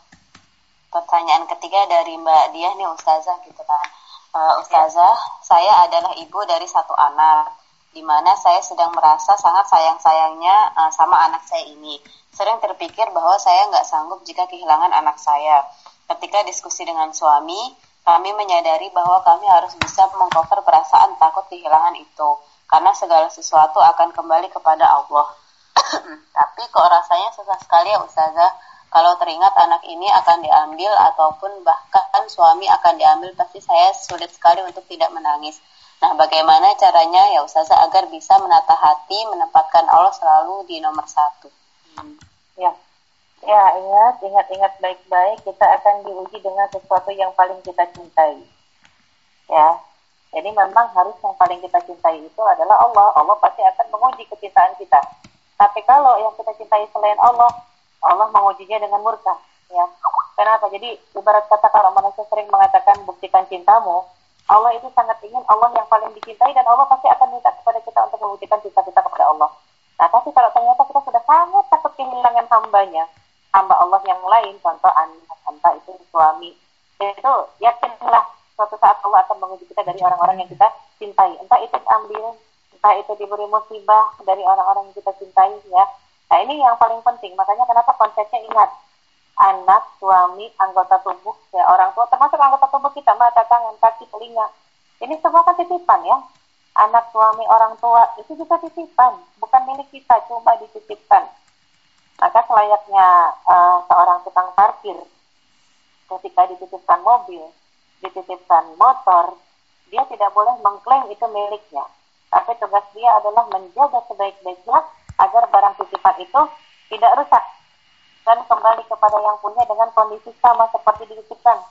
pertanyaan ketiga dari Mbak Diah nih Ustazah gitu kan. Uh, Ustazah, saya adalah ibu dari satu anak, di mana saya sedang merasa sangat sayang-sayangnya uh, sama anak saya ini. Sering terpikir bahwa saya nggak sanggup jika kehilangan anak saya. Ketika diskusi dengan suami, kami menyadari bahwa kami harus bisa mengcover perasaan takut kehilangan itu, karena segala sesuatu akan kembali kepada Allah. [COUGHS] Tapi kok rasanya susah sekali ya Ustazah kalau teringat anak ini akan diambil ataupun bahkan suami akan diambil pasti saya sulit sekali untuk tidak menangis. Nah, bagaimana caranya ya Ustazah agar bisa menata hati, menempatkan Allah selalu di nomor satu? Hmm. Ya, ya ingat, ingat-ingat baik-baik kita akan diuji dengan sesuatu yang paling kita cintai. Ya, jadi memang harus yang paling kita cintai itu adalah Allah. Allah pasti akan menguji kecintaan kita. Tapi kalau yang kita cintai selain Allah, Allah mengujinya dengan murka. Ya. Kenapa? Jadi ibarat kata kalau manusia sering mengatakan buktikan cintamu, Allah itu sangat ingin Allah yang paling dicintai dan Allah pasti akan minta kepada kita untuk membuktikan cinta kita kepada Allah. Nah, tapi kalau ternyata kita sudah sangat takut kehilangan hambanya, hamba Allah yang lain, contoh anak, entah itu suami, itu yakinlah suatu saat Allah akan menguji kita dari orang-orang yang kita cintai. Entah itu diambil entah itu diberi musibah dari orang-orang yang kita cintai ya. Nah ini yang paling penting, makanya kenapa konsepnya ingat anak, suami, anggota tubuh, ya orang tua, termasuk anggota tubuh kita, mata, tangan, kaki, telinga. Ini semua kan titipan ya. Anak, suami, orang tua, itu juga titipan, bukan milik kita, cuma dititipkan. Maka selayaknya uh, seorang tukang parkir, ketika dititipkan mobil, dititipkan motor, dia tidak boleh mengklaim itu miliknya. Tapi tugas dia adalah menjaga sebaik-baiknya agar barang titipan itu tidak rusak dan kembali kepada yang punya dengan kondisi sama seperti dititipkan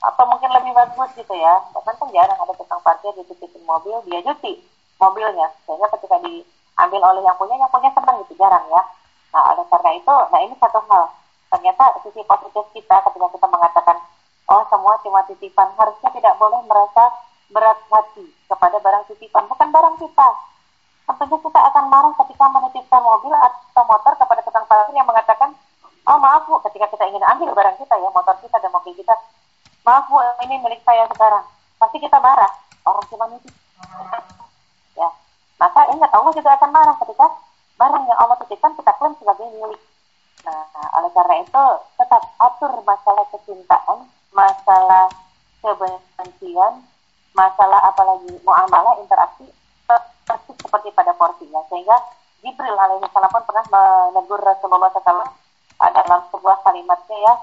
atau mungkin lebih bagus gitu ya. Bahkan kan jarang ada tukang parkir dititipin mobil dia cuci mobilnya. Sehingga ketika diambil oleh yang punya yang punya senang gitu jarang ya. Nah oleh karena itu nah ini satu hal. Ternyata sisi positif kita ketika kita mengatakan oh semua cuma titipan harusnya tidak boleh merasa berat hati kepada barang titipan, bukan barang kita. Tentunya kita akan marah ketika menitipkan mobil atau motor kepada tukang parkir yang mengatakan, oh maaf bu, ketika kita ingin ambil barang kita ya, motor kita dan mobil kita, maaf bu, ini milik saya sekarang. Pasti kita marah, orang cuma nitip. ya, maka ingat Allah juga akan marah ketika barang yang Allah titipkan kita klaim sebagai milik. Nah, oleh karena itu tetap atur masalah kecintaan, masalah kebencian, masalah apalagi muamalah interaksi persis seperti pada porsinya sehingga Jibril alaihi salam pun pernah menegur Rasulullah SAW dalam sebuah kalimatnya ya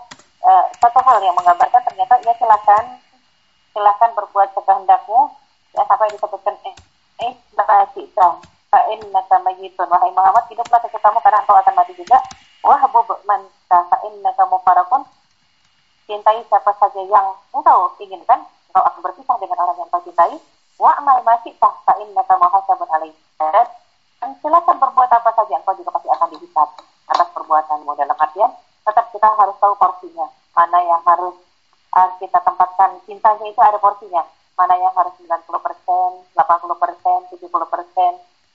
e, satu hal yang menggambarkan ternyata ya silakan silakan berbuat sekehendakmu ya sampai disebutkan eh eh kita fa'in naka mayitun wahai Muhammad hiduplah kamu karena engkau akan mati juga. Wah bub man fa'in naka mufarakun. Cintai siapa saja yang engkau inginkan engkau akan berpisah dengan orang yang kau cintai. Wa amal masih sah fa innaka muhasabun alaih. Dan silakan berbuat apa saja engkau juga pasti akan dihisab atas perbuatanmu. Dalam artian tetap kita harus tahu porsinya. Mana yang harus uh, kita tempatkan. Cintanya itu ada porsinya. Mana yang harus 90 persen 80 persen 70 persen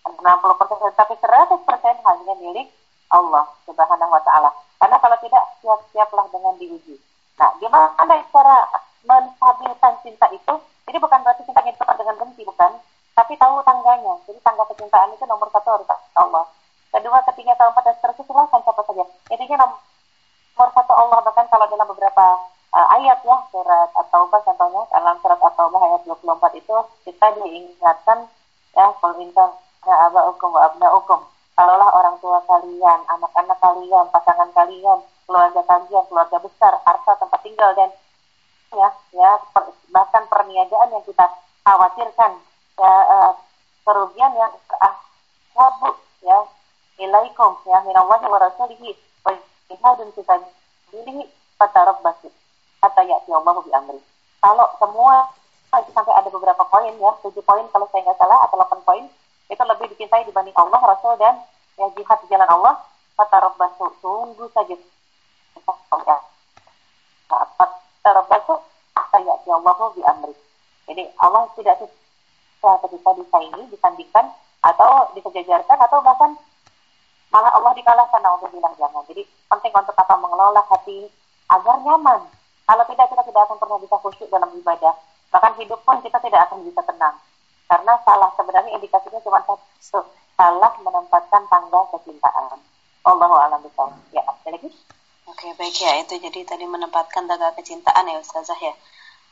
60 persen. Tapi 100 persen hanya milik Allah subhanahu wa ta'ala. Karena kalau tidak siap-siaplah dengan diuji. Nah gimana cara menstabilkan cinta itu? Jadi bukan berarti cinta itu dengan benci bukan. Tapi tahu tangganya. Jadi tangga kecintaan itu nomor satu harus Allah. Kedua ketiga keempat dan seterusnya silahkan siapa saja. Intinya nomor satu Allah bahkan kalau dalam beberapa uh, ayat ya surat At-Taubah contohnya dalam surat At-Taubah ayat 24 itu kita diingatkan ya pemerintah aba hukum wa abna hukum kalaulah orang tua kalian anak-anak kalian pasangan kalian keluarga kalian keluarga besar harta tempat tinggal dan ya ya per, bahkan perniagaan yang kita khawatirkan ya uh, kerugian yang ah wabu ya ilaikum ya minallahi wa rasulihi wa jihadun kita diri basit kata ya Allah bi amri. Kalau semua sampai ada beberapa poin ya, tujuh poin kalau saya nggak salah atau delapan poin itu lebih dicintai dibanding Allah, Rasul dan ya jihad di jalan Allah. Fatarabbasu, tunggu saja. Ya. Fatarabbasu, saya ya Allah bi amri. Jadi Allah tidak suka ketika disaingi, disandingkan atau disejajarkan atau bahkan malah Allah dikalahkan untuk bilang jangan. Jadi penting untuk apa mengelola hati agar nyaman kalau tidak, kita tidak akan pernah bisa khusyuk dalam ibadah. Bahkan hidup pun kita tidak akan bisa tenang. Karena salah sebenarnya indikasinya cuma satu. Salah menempatkan tangga kecintaan. Allahu a'lam bishawab. Ya, lagi? Oke, baik ya. Itu jadi tadi menempatkan tangga kecintaan ya Ustazah ya.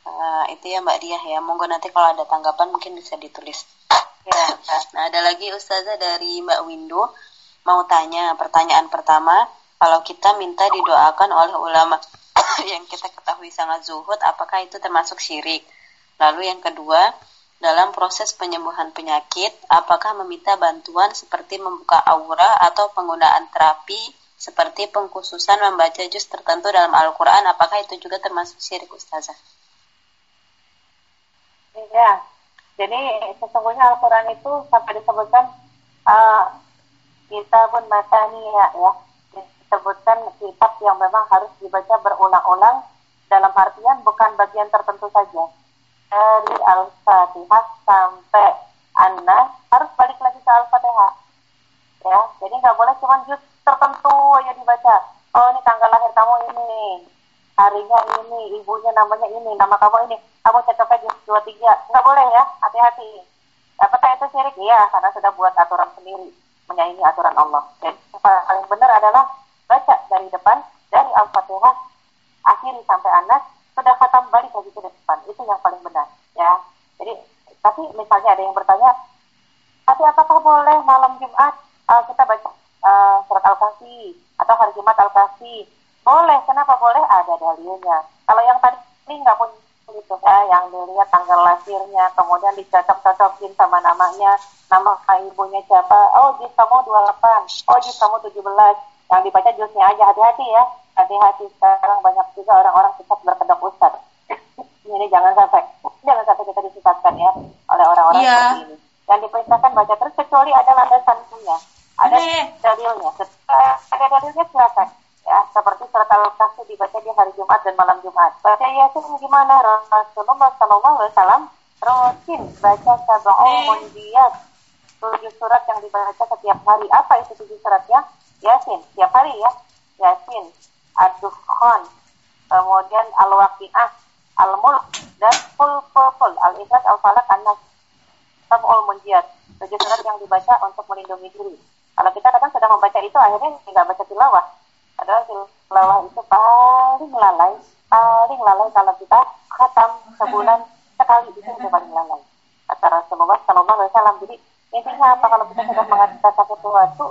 Uh, itu ya Mbak Diah ya. Monggo nanti kalau ada tanggapan mungkin bisa ditulis. Ya. Nah, ada lagi Ustazah dari Mbak Windu mau tanya pertanyaan pertama, kalau kita minta didoakan oleh ulama [COUGHS] yang kita ketahui sangat zuhud, apakah itu termasuk syirik? Lalu yang kedua, dalam proses penyembuhan penyakit, apakah meminta bantuan seperti membuka aura atau penggunaan terapi seperti pengkhususan membaca juz tertentu dalam Al-Quran, apakah itu juga termasuk syirik Ustazah? Iya, jadi sesungguhnya Al-Quran itu sampai disebutkan uh, kita pun matani ya, ya disebutkan kitab yang memang harus dibaca berulang-ulang dalam artian bukan bagian tertentu saja. Dari Al-Fatihah sampai An-Nas harus balik lagi ke Al-Fatihah. Ya, jadi nggak boleh cuma juz tertentu aja dibaca. Oh ini tanggal lahir kamu ini, harinya ini, ibunya namanya ini, nama kamu ini, kamu cekap juz dua tiga, nggak boleh ya, hati-hati. Apakah itu syirik? Iya, karena sudah buat aturan sendiri menyaingi aturan Allah. Jadi paling benar adalah baca dari depan dari Al-Fatihah akhiri sampai Anas sudah khatam balik lagi ke depan. Itu yang paling benar ya. Jadi tapi misalnya ada yang bertanya tapi apakah boleh malam Jumat uh, kita baca uh, surat Al-Kahfi atau hari Jumat Al-Kahfi? Boleh kenapa boleh? Ada dalilnya. Kalau yang tadi ini nggak pun itu ya yang dilihat tanggal lahirnya kemudian dicocok-cocokin sama namanya. Nama ibunya siapa? Oh jis kamu 28 oh jis kamu 17 yang dibaca jusnya aja hati-hati ya. Hati-hati sekarang banyak juga orang-orang sesat berkedok ustad ini jangan sampai jangan sampai kita disesatkan ya oleh orang-orang yeah. seperti ini. Yang diperintahkan baca terus kecuali ada landasannya. Ada dalilnya. Ada dalilnya silakan ya seperti surat al-kahfi dibaca di hari Jumat dan malam Jumat. Baca yasin gimana? Rasulullah Shallallahu Alaihi Wasallam rutin baca sab'ul munjiyat tujuh surat yang dibaca setiap hari. Apa itu tujuh suratnya? Yasin. Tiap hari ya. Yasin Ad-Dukhan kemudian Al-Waqi'ah Al-Mulk dan Ful Ful Ful Al-Ikhlas Al-Falak An-Nas. Sab'ul Munjiat tujuh surat yang dibaca untuk melindungi diri. Kalau kita kadang sudah membaca itu akhirnya tidak baca tilawah padahal tilawah itu paling lalai paling lalai kalau kita khatam sebulan sekali itu sudah paling lalai. Kata Rasulullah Sallallahu Alaihi Wasallam jadi intinya apa kalau kita sudah mengatakan sesuatu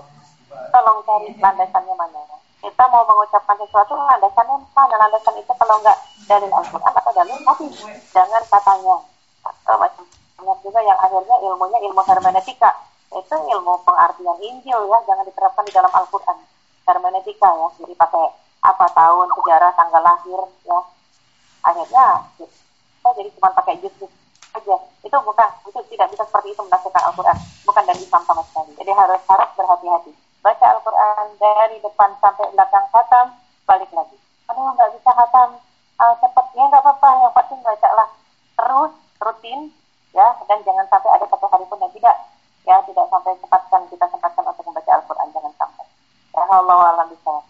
tolong cari landasannya mana. Kita mau mengucapkan sesuatu landasannya mana? Landasan itu kalau enggak dari Al-Quran atau dari tapi jangan katanya. Atau macam banyak juga yang akhirnya ilmunya ilmu hermeneutika. Itu ilmu pengartian Injil ya jangan diterapkan di dalam Al-Quran hermeneutika ya. Jadi pakai apa tahun sejarah tanggal lahir ya. Akhirnya kita jadi cuma pakai jus aja. Itu bukan itu tidak bisa seperti itu menafsirkan Al-Quran. Bukan dari Islam sama sekali. Jadi harus harus berhati-hati. Baca Al-Quran dari depan sampai belakang khatam, balik lagi. Aduh, nggak bisa khatam. Uh, cepat, ya nggak apa-apa, yang penting bacalah terus, rutin, ya, dan jangan sampai ada satu hari pun yang tidak, ya, tidak sampai sempatkan, kita sempatkan untuk membaca Al-Quran, Allah.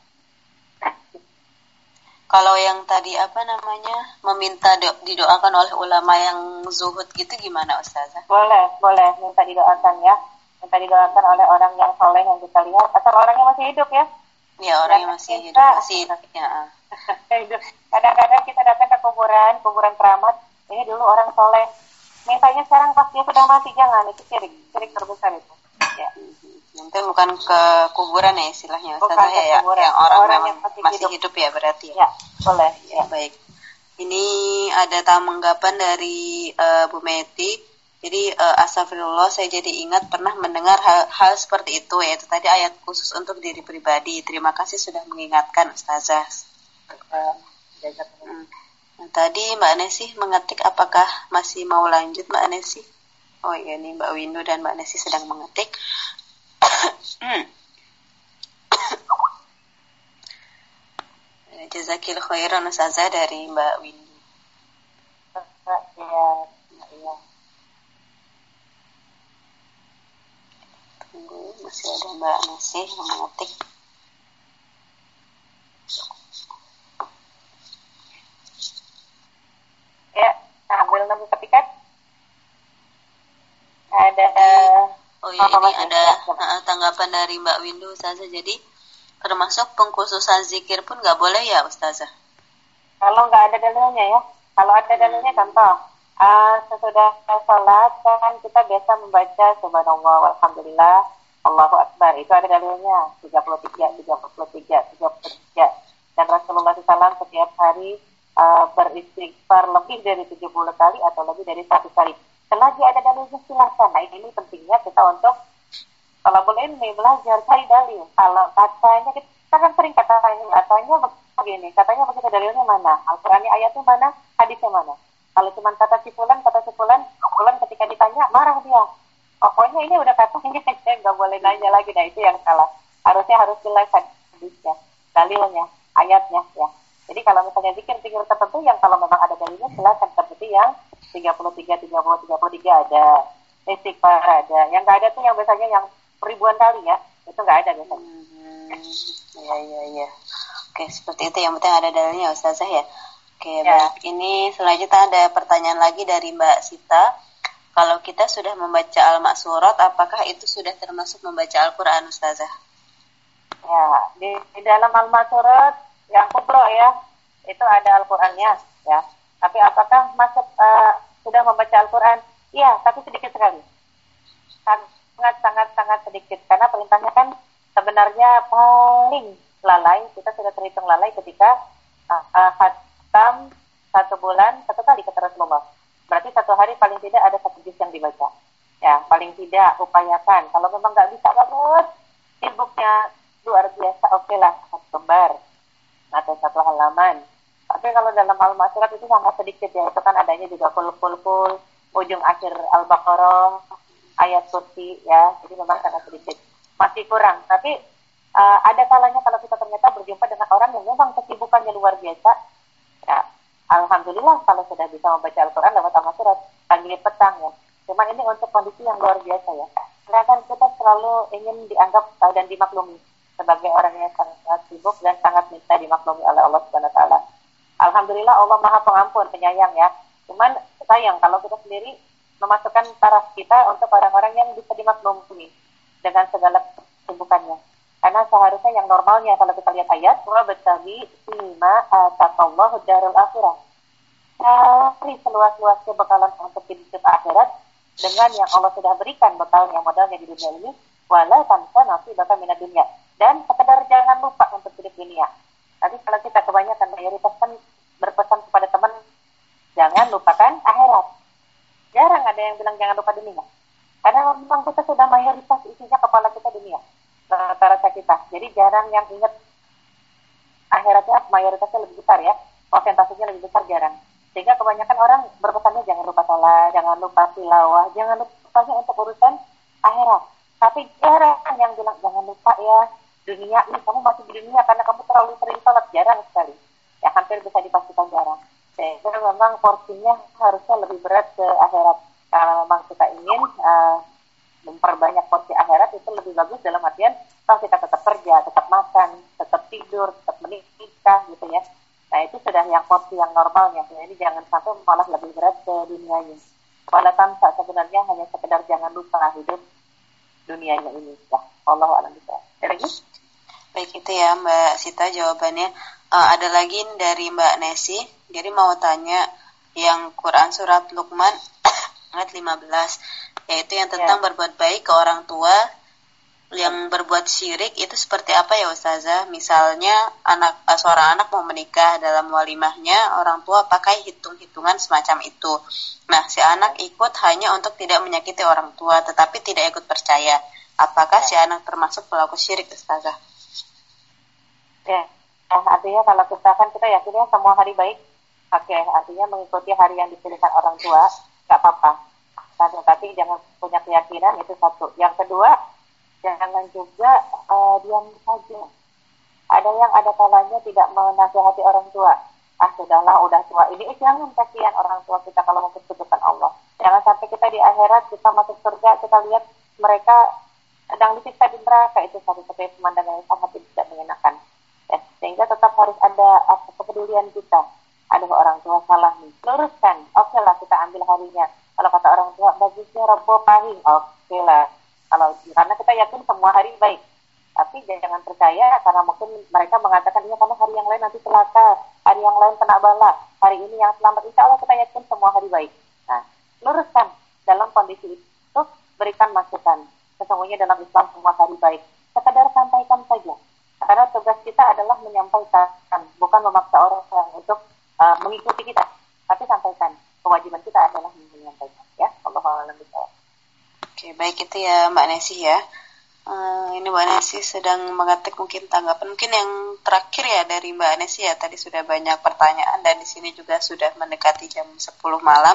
Kalau yang tadi apa namanya meminta do, didoakan oleh ulama yang zuhud gitu gimana Ustazah? Boleh, boleh. Minta didoakan ya. Minta didoakan oleh orang yang soleh yang kita lihat. Atau orang yang masih hidup ya. Ya orang yang masih hidup masih ya. [LAUGHS] Kadang-kadang kita datang ke kuburan kuburan keramat. Ini dulu orang soleh. Mintanya sekarang pas dia sudah mati jangan. Itu syirik syirik terbesar itu. Ya nanti bukan ke kuburan ya istilahnya bukan ke ya, kuburan. yang orang, orang yang masih, masih hidup. hidup ya berarti ya boleh ya, ya. baik ini ada tanggapan dari uh, Bu Meti jadi uh, astagfirullah saya jadi ingat pernah mendengar hal, hal seperti itu yaitu tadi ayat khusus untuk diri pribadi. Terima kasih sudah mengingatkan Ustazah. Uh, hmm. Nah, tadi Mbak Nesi mengetik apakah masih mau lanjut Mbak Nesi? Oh iya nih Mbak Windu dan Mbak Nesi sedang mengetik. [COUGHS] Jazakil khairan Ustazah dari Mbak Windu. Ya, ya. Tunggu, masih ada Mbak Nasi yang mengetik. Ya, ambil nomor ketikat. Ada Oh iya, ini ada tanggapan dari Mbak Windu Ustazah. Jadi termasuk pengkhususan zikir pun nggak boleh ya Ustazah? Kalau nggak ada dalilnya ya. Kalau ada dalilnya contoh, uh, sesudah sholat kan kita biasa membaca subhanallah walhamdulillah Allahu Akbar. Itu ada dalilnya. 33 33 33 dan Rasulullah SAW setiap hari uh, beristighfar lebih dari 70 kali atau lebih dari satu kali. Selagi ada dalilnya silahkan nah ini pentingnya kita untuk kalau boleh ini belajar cari dalil kalau katanya kita kan sering katanya katanya begini katanya begitu dalilnya mana Al-Qurannya ayatnya mana hadisnya mana kalau cuma kata si Fulan, kata si Fulan, Fulan ketika ditanya marah dia. Pokoknya ini udah katanya, [LAUGHS] nggak boleh nanya lagi. Nah itu yang salah. Harusnya harus jelas hadisnya, dalilnya, ayatnya ya. Jadi kalau misalnya zikir-zikir tertentu yang kalau memang ada dalilnya silakan seperti yang 33, 30, 33 ada, istighfar ada. Yang nggak ada tuh yang biasanya yang ribuan kali ya, itu nggak ada biasanya. Hmm, ya, ya, ya. Oke, seperti itu yang penting ada dalilnya Ustazah ya. Oke, ya. baik. Ini selanjutnya ada pertanyaan lagi dari Mbak Sita. Kalau kita sudah membaca Al-Maksurat, apakah itu sudah termasuk membaca Al-Quran, Ustazah? Ya, di, di dalam Al-Maksurat yang kubro ya, itu ada Al-Qurannya, ya. Tapi apakah masuk uh, sudah membaca Al-Quran? Iya, tapi sedikit sekali. Sangat, sangat, sangat sedikit. Karena perintahnya kan sebenarnya paling lalai, kita sudah terhitung lalai ketika uh, uh, hitam satu bulan satu kali kata Rasulullah. Berarti satu hari paling tidak ada satu juz yang dibaca. Ya, paling tidak upayakan. Kalau memang nggak bisa banget, sibuknya luar biasa, oke okay lah, satu lembar atau satu halaman. Tapi kalau dalam al-masyarakat itu sangat sedikit ya, itu kan adanya juga full full full ujung akhir al-baqarah ayat kursi ya, jadi memang sangat sedikit. Masih kurang, tapi uh, ada kalanya kalau kita ternyata berjumpa dengan orang yang memang kesibukannya luar biasa, Ya, Alhamdulillah kalau sudah bisa membaca Al-Quran lewat amal surat pagi petang ya. Cuman ini untuk kondisi yang luar biasa ya. Karena kan kita selalu ingin dianggap uh, dan dimaklumi sebagai orang yang sangat sibuk dan sangat minta dimaklumi oleh Allah Subhanahu taala. Alhamdulillah Allah Maha Pengampun, penyayang ya. Cuman sayang kalau kita sendiri memasukkan taraf kita untuk orang-orang yang bisa dimaklumi dengan segala kesibukannya. Karena seharusnya yang normalnya kalau kita lihat ayat, wa betabi lima atakallahu darul akhirah. Cari seluas-luasnya bekalan untuk hidup akhirat dengan yang Allah sudah berikan bekalnya modalnya di dunia ini, wala tanpa nasi bakal minat dunia. Dan sekedar jangan lupa untuk hidup dunia. Tadi kalau kita kebanyakan mayoritas kan berpesan kepada teman, jangan lupakan akhirat. Jarang ada yang bilang jangan lupa dunia. Karena memang kita sudah mayoritas isinya kepala kita dunia rata-rata kita. Jadi jarang yang ingat akhiratnya mayoritasnya lebih besar ya, konsentrasinya lebih besar jarang. Sehingga kebanyakan orang berpesannya jangan lupa sholat, jangan lupa tilawah, jangan lupa untuk urusan akhirat. Tapi jarang yang bilang jangan lupa ya dunia ini kamu masih di dunia karena kamu terlalu sering sholat jarang sekali. Ya hampir bisa dipastikan jarang. Sehingga memang porsinya harusnya lebih berat ke akhirat. Kalau memang kita ingin uh, memperbanyak porsi akhirat itu lebih bagus dalam artian kalau kita tetap kerja, tetap makan, tetap tidur, tetap menikah gitu ya. Nah itu sudah yang porsi yang normalnya. Jadi jangan sampai malah lebih berat ke dunianya. Pada tanpa sebenarnya hanya sekedar jangan lupa hidup dunianya ini. Ya, Allah alam bisa. Lagi? Baik itu ya Mbak Sita jawabannya. Uh, ada lagi dari Mbak Nesi. Jadi mau tanya yang Quran surat Luqman [COUGHS] ayat 15 yaitu yang tentang ya. berbuat baik ke orang tua yang berbuat syirik itu seperti apa ya Ustazah? Misalnya anak uh, seorang anak mau menikah dalam walimahnya, orang tua pakai hitung-hitungan semacam itu. Nah, si anak ikut hanya untuk tidak menyakiti orang tua, tetapi tidak ikut percaya. Apakah si anak termasuk pelaku syirik, Ustazah? Ya, nah, artinya kalau kita kan kita yakinnya semua hari baik. Oke, artinya mengikuti hari yang dipilihkan orang tua, nggak apa-apa. Tapi jangan punya keyakinan itu satu. Yang kedua, jangan juga uh, diam saja. Ada yang ada kalanya tidak menasihati orang tua. Ah sudahlah, udah tua ini. Eh, jangan kasihan orang tua kita kalau mau kesudukan Allah. Jangan sampai kita di akhirat kita masuk surga kita lihat mereka sedang disiksa di neraka itu satu satu pemandangan yang sangat tidak mengenakan. Ya, sehingga tetap harus ada apa, kepedulian kita. Ada orang tua salah nih, luruskan. Oke okay lah kita ambil harinya. Kalau kata orang tua bagusnya Rabu pahing, oke okay lah kalau karena kita yakin semua hari baik. Tapi jangan percaya karena mungkin mereka mengatakan iya karena hari yang lain nanti celaka, hari yang lain kena bala, hari ini yang selamat. Insya Allah kita yakin semua hari baik. Nah, luruskan dalam kondisi itu berikan masukan. Sesungguhnya dalam Islam semua hari baik. Sekedar sampaikan saja. Karena tugas kita adalah menyampaikan, bukan memaksa orang untuk uh, mengikuti kita. Tapi sampaikan. Kewajiban kita adalah menyampaikan. Ya, Allah Oke, baik itu ya Mbak Nesi ya. Uh, ini Mbak Nesi sedang mengetik mungkin tanggapan. Mungkin yang terakhir ya dari Mbak Nesi ya. Tadi sudah banyak pertanyaan dan di sini juga sudah mendekati jam 10 malam.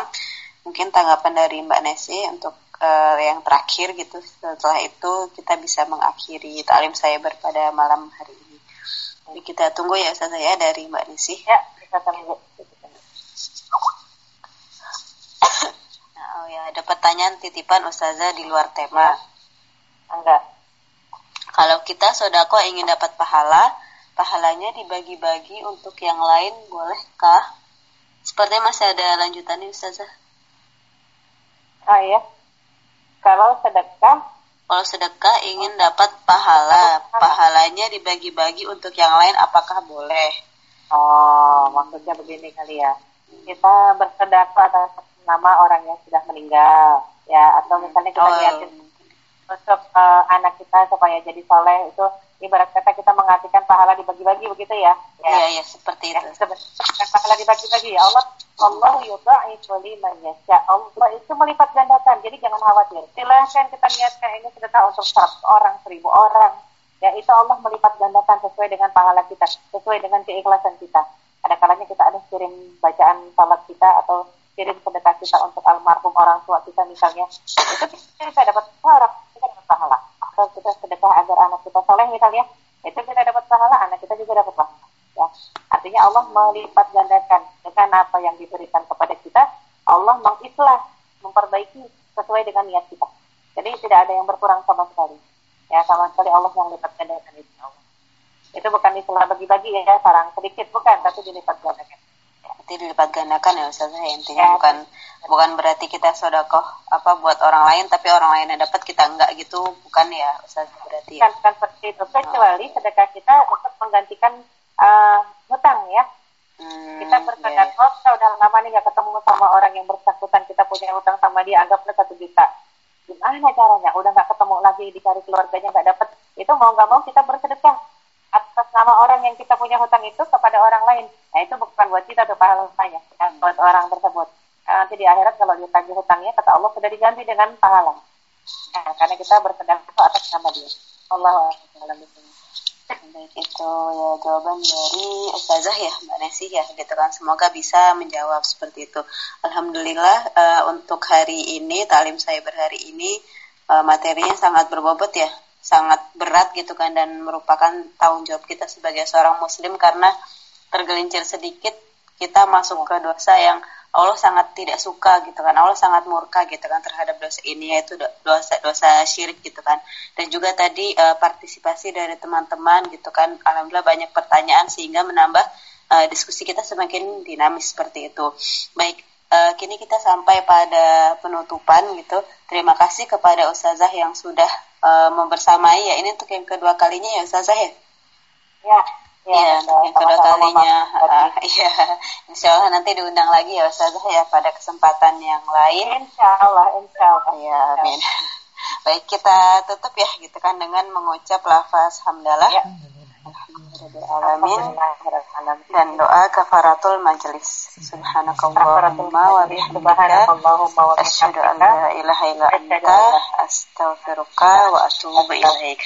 Mungkin tanggapan dari Mbak Nesi untuk uh, yang terakhir gitu. Setelah itu kita bisa mengakhiri talim saya pada malam hari ini. Jadi kita tunggu ya Ustazah ya dari Mbak Nesi. Ya, kita tunggu. Oh ya, ada pertanyaan titipan Ustazah di luar tema. Enggak. Kalau kita sodako ingin dapat pahala, pahalanya dibagi-bagi untuk yang lain, bolehkah? Sepertinya masih ada lanjutannya Ustazah. Ah ya. Kalau sedekah kalau sedekah ingin dapat pahala, pahalanya dibagi-bagi untuk yang lain apakah boleh? Oh, maksudnya begini kali ya. Kita bersedekah atas nama orang yang sudah meninggal ya atau misalnya kita oh. lihat untuk uh, anak kita supaya jadi soleh itu ibarat kata kita mengartikan pahala dibagi-bagi begitu ya? Ya. iya ya, seperti ya, itu. ya, pahala dibagi-bagi. Ya Allah Allah yudha'ifu liman yasha. Allah itu melipat gandakan jadi jangan khawatir. Silahkan kita niatkan ini sedekah untuk seratus orang seribu orang. Ya itu Allah melipat gandakan sesuai dengan pahala kita sesuai dengan keikhlasan kita. Ada kalanya kita ada kirim bacaan salat kita atau kirim sedekah kita untuk almarhum orang tua kita misalnya. Itu kita dapat pahala kita dapat pahala atau kita sedekah agar anak kita soleh misalnya itu kita dapat pahala anak kita juga dapat pahala. Ya. Artinya Allah melipat gandakan dengan apa yang diberikan kepada kita Allah mengislah memperbaiki sesuai dengan niat kita. Jadi tidak ada yang berkurang sama sekali. Ya sama sekali Allah yang lipat gandakan itu. Itu bukan istilah bagi-bagi ya sarang sedikit bukan tapi dilipat gandakan berarti dilipat gandakan ya Ustazah ya. Intinya ya. bukan bukan berarti kita sodakoh apa buat orang lain tapi orang lain yang dapat kita enggak gitu. Bukan ya Ustazah berarti ya? bukan seperti itu. Kecuali sedekah kita untuk menggantikan uh, hutang ya. Hmm, kita bersedekah yeah. kita udah lama nih gak ketemu sama orang yang bersangkutan. Kita punya hutang sama dia anggaplah satu juta. Gimana caranya? Udah nggak ketemu lagi dicari keluarganya nggak dapet. Itu mau nggak mau kita bersedekah atas nama orang yang kita punya hutang itu kepada orang lain. Nah itu bukan buat kita tuh pahalanya, bukan buat orang tersebut. Nah, nanti di akhirat kalau ditagih hutangnya, kata Allah sudah diganti dengan pahala. Nah, karena kita bersedekah atas nama dia. Allah Baik itu ya jawaban dari Ustazah ya Mbak Nesi ya gitu kan semoga bisa menjawab seperti itu. Alhamdulillah uh, untuk hari ini talim saya berhari ini uh, materinya sangat berbobot ya sangat berat gitu kan dan merupakan tanggung jawab kita sebagai seorang muslim karena tergelincir sedikit kita masuk ke dosa yang Allah sangat tidak suka gitu kan Allah sangat murka gitu kan terhadap dosa ini yaitu dosa dosa syirik gitu kan. Dan juga tadi uh, partisipasi dari teman-teman gitu kan alhamdulillah banyak pertanyaan sehingga menambah uh, diskusi kita semakin dinamis seperti itu. Baik uh, kini kita sampai pada penutupan gitu terima kasih kepada ustazah yang sudah uh, membersamai ya ini untuk yang kedua kalinya ya Ustazah ya Ya, Iya, mungkin kedua kalinya. Uh, [LAUGHS] iya, insya Allah nanti diundang lagi ya Ustazah ya pada kesempatan yang lain. Insya Allah, insya Allah. Ya, amin. [LAUGHS] Baik, kita tutup ya gitu kan dengan mengucap lafaz hamdalah. Ya. Dan doa kafaratul majelis. Subhanakallahumma wa bihamdika asyhadu an la ilaha illa anta astaghfiruka wa atubu ilaik.